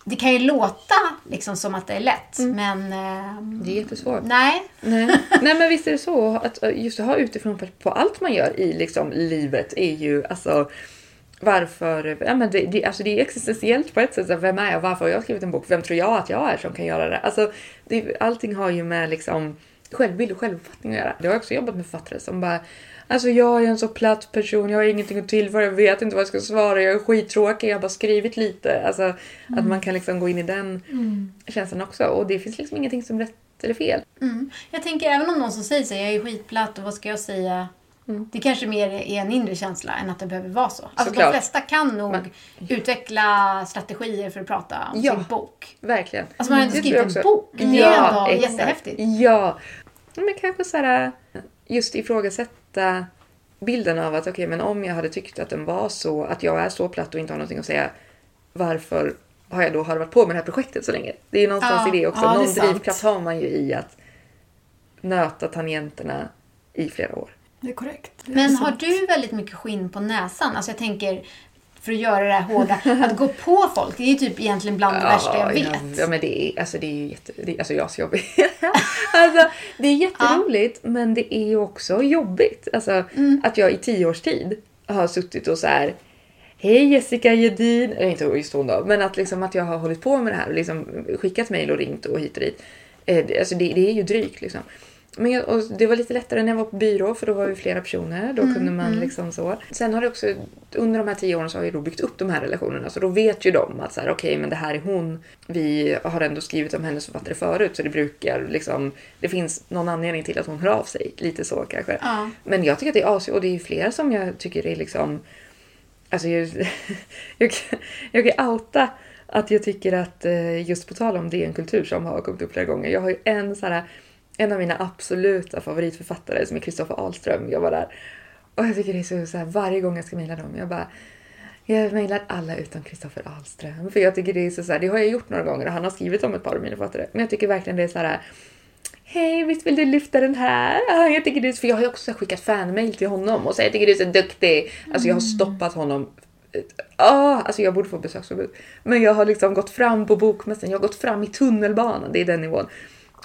Det kan ju låta liksom som att det är lätt, men... Eh, Det är jättesvårt. nej. Nej. Nej men visst är det så att eh, just att ha utifrån på allt man gör i liksom livet är ju alltså varför, ja men det, det, alltså det är existentiellt på ett sätt. Vem är jag? Varför har jag skrivit en bok? Vem tror jag att jag är som kan göra det? Alltså det, allting har ju med liksom självbild och självuppfattning att göra. Jag har också jobbat med författare som bara Alltså jag är en så platt person, jag har ingenting att tillföra, jag vet inte vad jag ska svara, jag är skittråkig, jag har bara skrivit lite. Alltså att man kan liksom gå in i den känslan också. Och det finns liksom ingenting som rätt eller fel. Mm. Jag tänker även om någon som säger så jag är skitplatt och vad ska jag säga? Det kanske mer är en inre känsla än att det behöver vara så. Alltså de Såklart. flesta kan nog Men- utveckla strategier för att prata om Ja. sin bok. Verkligen. Alltså man har Det skrivit en bok. Det är ändå exakt. jättehäftigt. Ja. Men kanske så här, just ifrågasätta bilden av att okej, men om jag hade tyckt att den var så, att jag är så platt och inte har någonting att säga, varför har jag då harvat på med det här projektet så länge? Det är ju någonstans Ja, i det också. ja, Någon drivkraft har man ju i att nöta tangenterna i flera år. Det är korrekt. Det är Men har sant. du väldigt mycket skinn på näsan? Alltså jag tänker, för att göra det här hårda, att gå på folk, det är ju typ egentligen bland det värsta jag vet. Ja, men det är, alltså, det är ju jätte, det är, alltså, jag är så jobbig. alltså, det är jätteroligt, men det är ju också jobbigt. Alltså, Mm. Att jag i tio års tid har suttit och så här. Hej Jessica Gedin, eller inte just hon då, men att, liksom, att jag har hållit på med det här och liksom skickat mejl och ringt och hit och dit. Eh, det- Alltså, det, det är ju drygt liksom. Men jag, och det var lite lättare när jag var på byrå för då var vi flera personer. Då kunde man liksom så. Sen har det också, under de här tio åren så har jag då byggt upp de här relationerna. Så då vet ju de att så här, okej men det här är hon. Vi har ändå skrivit om hennes författare förut så det brukar liksom, det finns någon anledning till att hon hör av sig. Lite så kanske. Ja. Men jag tycker att det är as och det är ju flera som jag tycker är liksom, alltså jag, jag, jag kan outa att jag tycker att eh, just på tal om DN Kultur som har kommit upp flera gånger. Jag har ju en så här, en av mina absoluta favoritförfattare som är Kristoffer Ahlström. Jag var där och jag tycker det är så, så här, varje gång jag ska mejla dem, jag bara jag mejlar alla utom Kristoffer Ahlström. För jag tycker det är så, så här, det har jag gjort några gånger och han har skrivit om ett par av mina författare. Men jag tycker verkligen det är så här. Hej, visst vill du lyfta den här? Jag tycker det är, för jag har ju också så skickat fanmail till honom och sagt jag tycker du är så duktig. Alltså jag har stoppat honom. Ah, alltså jag borde få besöksförbud. Men jag har liksom gått fram på bokmässan, jag har gått fram i tunnelbanan, det är den nivån.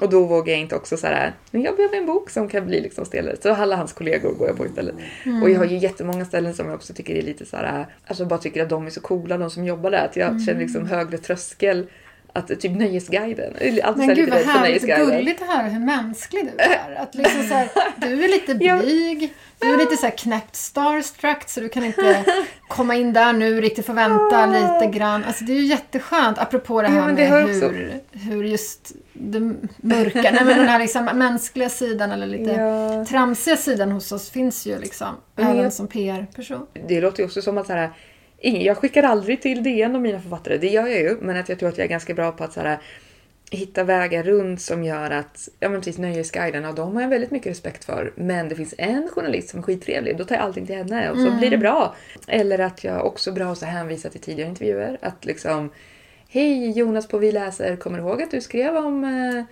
Och då vågar jag inte också så här, men jag behöver en bok som kan bli liksom stelare. Så alla hans kollegor går jag på istället. Och jag har ju jättemånga ställen som jag också tycker är lite så här, alltså bara tycker att de är så coola, de som jobbar där. Att jag känner liksom högre tröskel. Att typ Nöjesguiden, alltid Men gud vad härligt gulligt att höra hur mänsklig du är. Att liksom så här, du är lite blyg, du är lite så här knäppt starstruck så du kan inte komma in där nu riktigt få vänta lite grann. Alltså det är ju jätteskönt apropå det här Ja, det med hur, hur just det mörka, nej men den här liksom mänskliga sidan eller lite Ja. tramsiga sidan hos oss finns ju liksom. Även som PR-person. Det låter ju också som att så här, ingen, jag skickar aldrig till DN om mina författare, det gör jag ju. Men att jag tror att jag är ganska bra på att så här, hitta vägar runt som gör att, ja men precis Nöjesguiden, och de har jag väldigt mycket respekt för. Men det finns en journalist som är skittrevlig, då tar jag allting till henne och så blir det bra. Eller att jag också bra att hänvisa till tidigare intervjuer. Att liksom, hej Jonas på Vi läser, kommer du ihåg att du skrev om eh,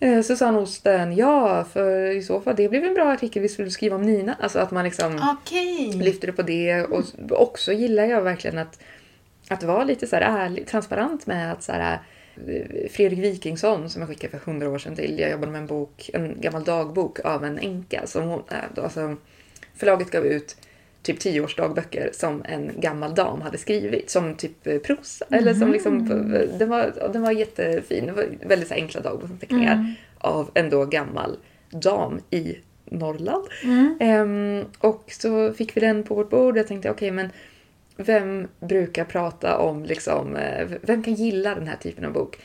Eh, Susanne Osten, ja, för i så fall det blev en bra artikel vi skulle skriva om Nina. Alltså att man liksom Okej. lyfter det på det. Och också gillar jag verkligen att, att vara lite så ärlig, transparent med att så här, eh, Fredrik Wikingsson som jag skickade för hundra år sedan till. Jag jobbade med en bok, en gammal dagbok av en änka. Som hon, då, alltså, förlaget gav ut typ tio års dagböcker som en gammal dam hade skrivit. Som typ eh, prosa. Eller som liksom, den, var, den var jättefin. Det var väldigt så enkla dagboksanteckningar av en då gammal dam i Norrland. Ehm, och så fick vi den på vårt bord och jag tänkte okej men vem brukar prata om liksom, eh, vem kan gilla den här typen av bok?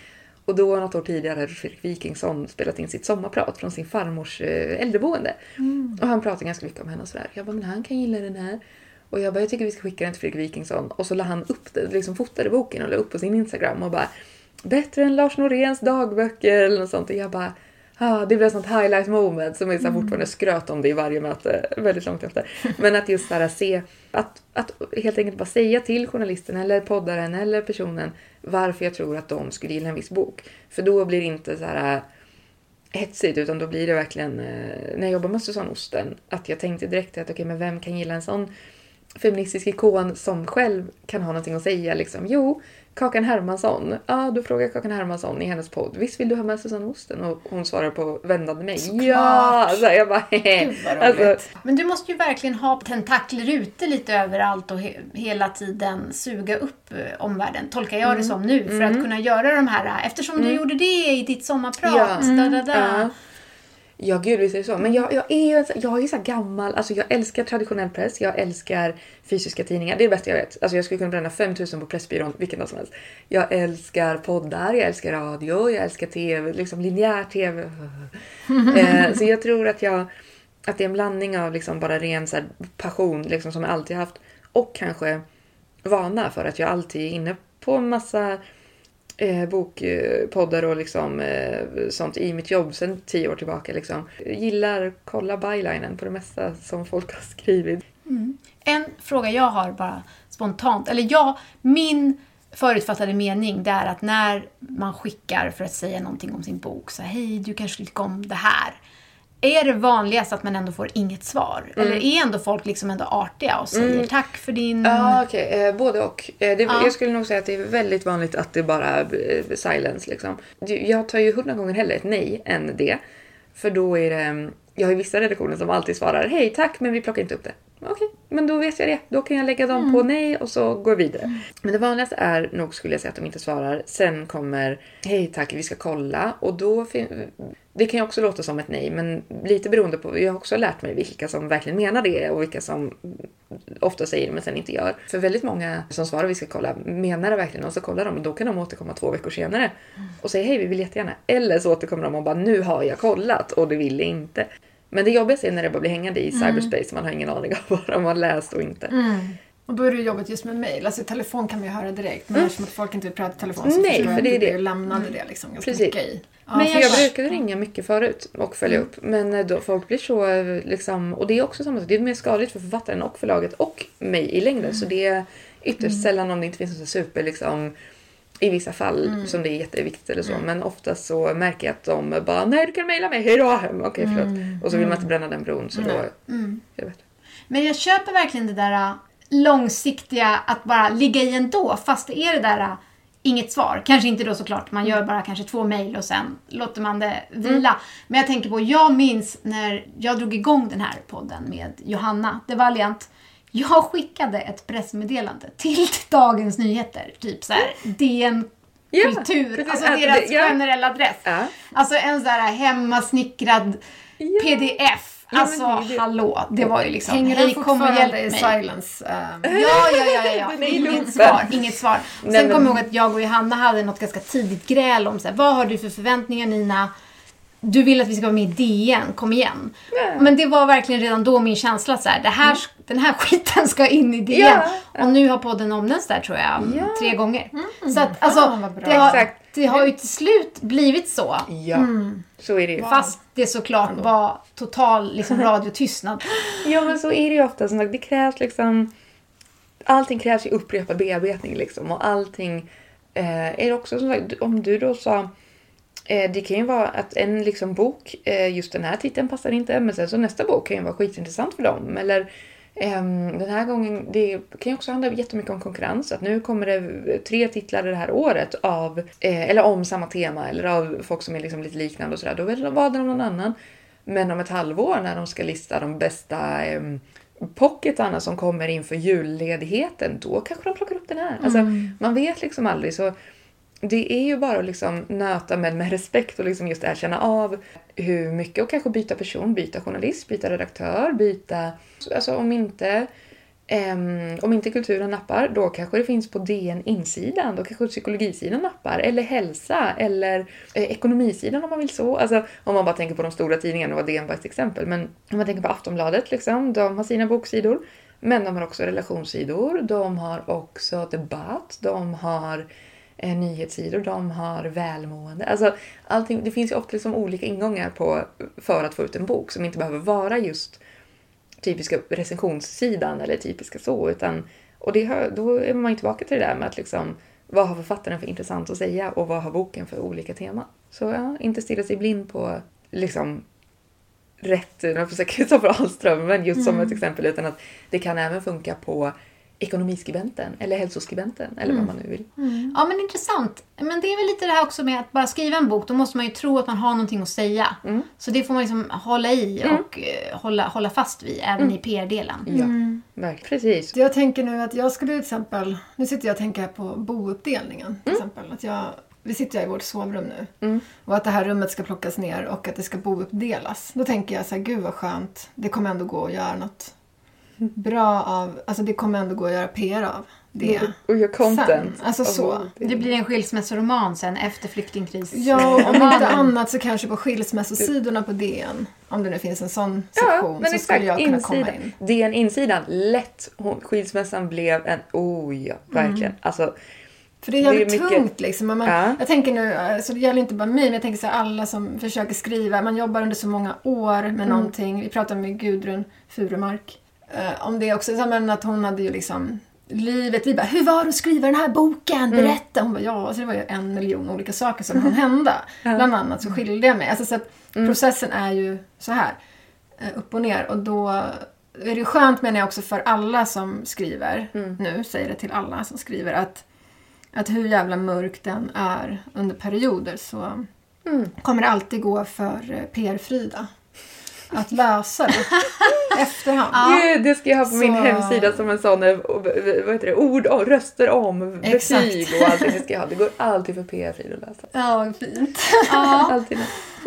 Och då något år tidigare hade Fredrik Wikingsson spelat in sitt sommarprat från sin farmors eh, äldreboende. Och han pratade ganska mycket om henne och sådär. Jag bara, men han kan gilla den här. Och jag bara, jag tycker vi ska skicka den till Fredrik Wikingsson. Och så la han upp det, liksom fotade boken och la upp på sin Instagram och bara Bättre än Lars Noréns dagböcker eller något sånt. Och jag bara Ah, det blev ett sånt highlight moment som jag så här fortfarande skröt om det i varje möte väldigt långt efter. Men att just så här se, att, att helt enkelt bara säga till journalisten eller poddaren eller personen varför jag tror att de skulle gilla en viss bok. För då blir det inte så här äh, hetsigt utan då blir det verkligen, äh, när jag jobbar med Susanne Osten, att jag tänkte direkt att okej men vem kan gilla en sån feministisk ikon som själv kan ha någonting att säga liksom. Jo, Kakan Hermansson. Ja, då frågar Kakan Hermansson i hennes podd. Visst vill du ha med Susanne Osten? Och hon svarar på vändande mig. Såklart. Ja! Så jag bara. Gud vad Alltså. Men du måste ju verkligen ha tentakler ute lite överallt och he hela tiden suga upp eh, omvärlden, tolkar jag Mm. det som nu, för att kunna göra de här, eh, eftersom du gjorde det i ditt sommarprat. Ja. Da, da, da. Ja. Ja, gud visst är det så. Men jag, jag är ju en, så- jag är så här gammal. Alltså jag älskar traditionell press. Jag älskar fysiska tidningar. Det är det bästa jag vet. Alltså jag skulle kunna bränna 5000 på Pressbyrån vilken dag som helst. Jag älskar poddar, jag älskar radio, jag älskar tv, liksom linjär tv. eh, så jag tror att jag att det är en blandning av liksom bara ren så här, passion liksom, som jag alltid haft och kanske vana för att jag alltid är inne på en massa eh, bokpoddar och liksom, eh, sånt i mitt jobb sedan tio år tillbaka. Liksom. Jag gillar kolla bylinen på det mesta som folk har skrivit. Mm. En fråga jag har bara spontant, eller jag, min förutfattade mening det är att när man skickar för att säga någonting om sin bok, så hej, du kanske tycker om det här. Är det vanligast att man ändå får inget svar? Mm. Eller är ändå folk liksom ändå artiga och säger tack för din... Ja, okej. Eh, både och. Eh, det, Ja. Jag skulle nog säga att det är väldigt vanligt att det bara är eh, silence. Liksom. Jag tar ju hundra gånger hellre ett nej än det. För då är det... mm, Jag har ju vissa redaktioner som alltid svarar hej tack men vi plockar inte upp det. Okej, men då vet jag det. Då kan jag lägga dem Mm. på nej och så går jag vidare. Men det vanligaste är nog skulle jag säga att de inte svarar. Sen kommer hej tack vi ska kolla och då det kan ju också låta som ett nej men lite beroende på, jag har också lärt mig vilka som verkligen menar det och vilka som ofta säger det men sen inte gör. För väldigt många som svarar vi ska kolla menar det verkligen och så kollar de och då kan de återkomma två veckor senare och säga hej vi vill jättegärna. Eller så återkommer de och bara nu har jag kollat och det ville inte. Men det jobbigaste är när det bara blir hängande i cyberspace man har ingen aning om vad de har läst och inte. Och då är det jobbigt just med mail. Alltså telefon kan man ju höra direkt. Men eftersom att folk inte vill prata i telefon så Nej, jag för det är det. lämnade det liksom ganska Precis. mycket i. Ja, Men jag, jag- brukade ringa mycket förut och följa upp. Men då folk blir så liksom, och det är också samma sak. Det är mer skadligt för författaren och förlaget och mig i längden. Så det är ytterst sällan om det inte finns något så super liksom i vissa fall som det är jätteviktigt eller så. Men oftast så märker jag att de bara nej du kan mejla mig, hejdå! Okej förlåt. Och så vill man inte bränna den bron så då... Jag vet. Men jag köper verkligen det där äh, långsiktiga, att bara ligga i ändå, fast det är det där äh, inget svar. Kanske inte då såklart, man gör bara kanske två mejl och sen låter man det vila. Men jag tänker på, jag minns när jag drog igång den här podden med Johanna de Valiant. Jag skickade ett pressmeddelande till Dagens Nyheter, typ så här DN Ja, Kultur, precis. alltså deras det- ja. generella adress. Ja. Alltså en sån här hemmasnickrad pdf. Ja, men alltså, det hallå, det var ju liksom, Hänger hej den kom och hjälp fortfarande i mig. silence? ehm, Ja, ja, ja, ja, ja. Inget svar, inget svar. Sen kommer jag ihåg att jag och Johanna hade något ganska tidigt gräl om så här, vad har du för förväntningar Nina? Du vill att vi ska vara med i DN, kom igen. Ja. Men det var verkligen redan då min känsla så här, det här, den här skiten ska in i DN. Ja, Och nu har podden omnämnts där tror jag, Ja. tre gånger. Så att alltså, bra. det har, det har ju till slut blivit så. Ja, så är det ju. Fast det såklart var total liksom, radiotystnad. Ja men så är det ju ofta. Som sagt, det krävs liksom... Allting krävs ju upprepad bearbetning liksom. Och allting eh, är också som sagt, om du då sa... Eh, det kan ju vara att en liksom bok, eh, just den här titeln passar inte, men sen så nästa bok kan ju vara skitintressant för dem. Eller ehm, den här gången, det kan ju också handla jättemycket om konkurrens. Att nu kommer det tre titlar det här året av, eh, eller om samma tema, eller av folk som är liksom lite liknande och sådär. Då de valde de någon annan. Men om ett halvår när de ska lista de bästa eh, pocketarna som kommer inför julledigheten, då kanske de plockar upp den här. Alltså, man vet liksom aldrig. så det är ju bara att liksom nöta med, med respekt och liksom just erkänna av hur mycket och kanske byta person, byta journalist, byta redaktör, byta... Alltså om inte, um, om inte kulturen nappar, då kanske det finns på DN insidan, då kanske psykologisidan nappar, eller hälsa, eller eh, ekonomisidan om man vill så. Alltså om man bara tänker på de stora tidningarna, nu var DN bara ett exempel, men om man tänker på Aftonbladet, liksom, de har sina boksidor. Men de har också relationssidor, de har också debatt, de har eh, nyhetssidor, de har välmående. Alltså, allting, det finns ju ofta liksom olika ingångar på, för att få ut en bok som inte behöver vara just typiska recensionssidan eller typiska så. Utan, och det då är man ju tillbaka till det där med att liksom, vad har författaren för intressant att säga och vad har boken för olika teman. Så ja, inte stirra sig blind på liksom rätt, jag får säkert ta för Ahlström, men just som ett exempel, utan att det kan även funka på ekonomiskribenten eller hälsoskribenten eller vad man nu vill. Ja, men intressant. Men det är väl lite det här också med att bara skriva en bok, då måste man ju tro att man har någonting att säga. Så det får man liksom hålla i och eh, hålla, hålla fast vid, även i PR-delen. Ja, verkligen. Precis. Jag tänker nu att jag skulle till exempel, nu sitter jag och tänker på bouppdelningen till exempel. Att jag, vi sitter ju i vårt sovrum nu. Och att det här rummet ska plockas ner och att det ska bouppdelas. Då tänker jag så här, gud vad skönt. Det kommer ändå gå att göra något bra av, alltså det kommer ändå gå att göra PR av det. Och gör content. Sen, alltså av så. vad Det blir en skilsmässoroman sen efter flyktingkris. Ja, och om inte annat så kanske på skilsmässosidorna på DN. Om det nu finns en sån sektion så skulle jag kunna komma in. DN insidan, lätt. Hon, skilsmässan blev en, oh ja, verkligen. Alltså, För det är jävligt Det är mycket- tungt liksom. Men Man, Ja. Jag tänker nu, alltså det gäller inte bara mig, men jag tänker så här, alla som försöker skriva. Man jobbar under så många år med någonting. Vi pratade med Gudrun Furumark eh, om det också. Så, men att hon hade ju liksom livet. Vi bara, hur var det att skriva den här boken? Berätta! Hon bara, ja, så det var ju en miljon olika saker som hann hända. Bland annat så skilde jag mig. Alltså, så att processen är ju så här, eh, upp och ner. Och då är det ju skönt menar jag också för alla som skriver, nu säger det till alla som skriver, att, att hur jävla mörk den är under perioder så kommer det alltid gå för eh, PR-Frida att läsa det efterhand. Gud, det ska jag ha på min Så- hemsida som en sån, eh, vad heter det, ord om, röster om, Exakt. betyg och allting. Det ska jag ha. Det går alltid för PR-fil att läsa. Ja, fint. Ja. Alltid.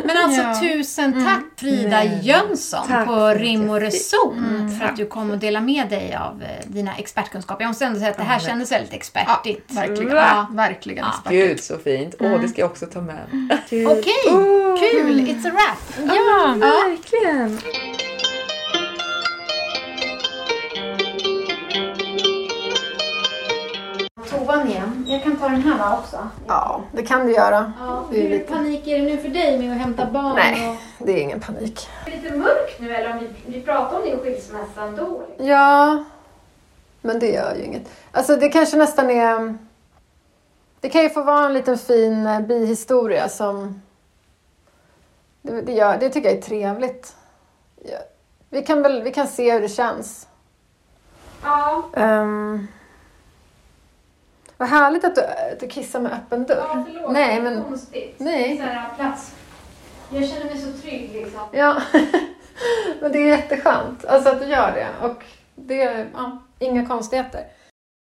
Men alltså Ja. tusen tack Frida Nej. Jönsson Tack på Rim och. Reson för att du kom och delade med dig av eh, dina expertkunskaper. Jag måste ändå säga att det här kändes väldigt Ja, expertigt. verkligen. Va? Ja, verkligen Ja. expertigt. Gud så fint. Åh, det ska jag också ta med. Okej, Åh. kul! It's a wrap! Ja, verkligen. Toan igen. Jag kan ta den här va också? Ja, det kan du göra. Ja, Det är hur lite- panik är det nu för dig med att hämta barn? Nej, det är ingen panik. Och... Är det lite mörkt nu eller om vi, vi pratar om din skilsmässa ändå? liksom? Ja, men det gör ju inget. Alltså det kanske nästan är... Det kan ju få vara en liten fin eh, bihistoria som... Det, det, gör, det tycker jag är trevligt. Vi kan väl vi kan se hur det känns. Ja. Um, vad härligt att du, att du kissar med öppen dörr. Ja, förlåt. Nej, det är men... konstigt. Nej. Så här, plats. Jag känner mig så trygg liksom. Ja, men det är jätteskönt alltså att du gör det. Och det är ja, inga konstigheter.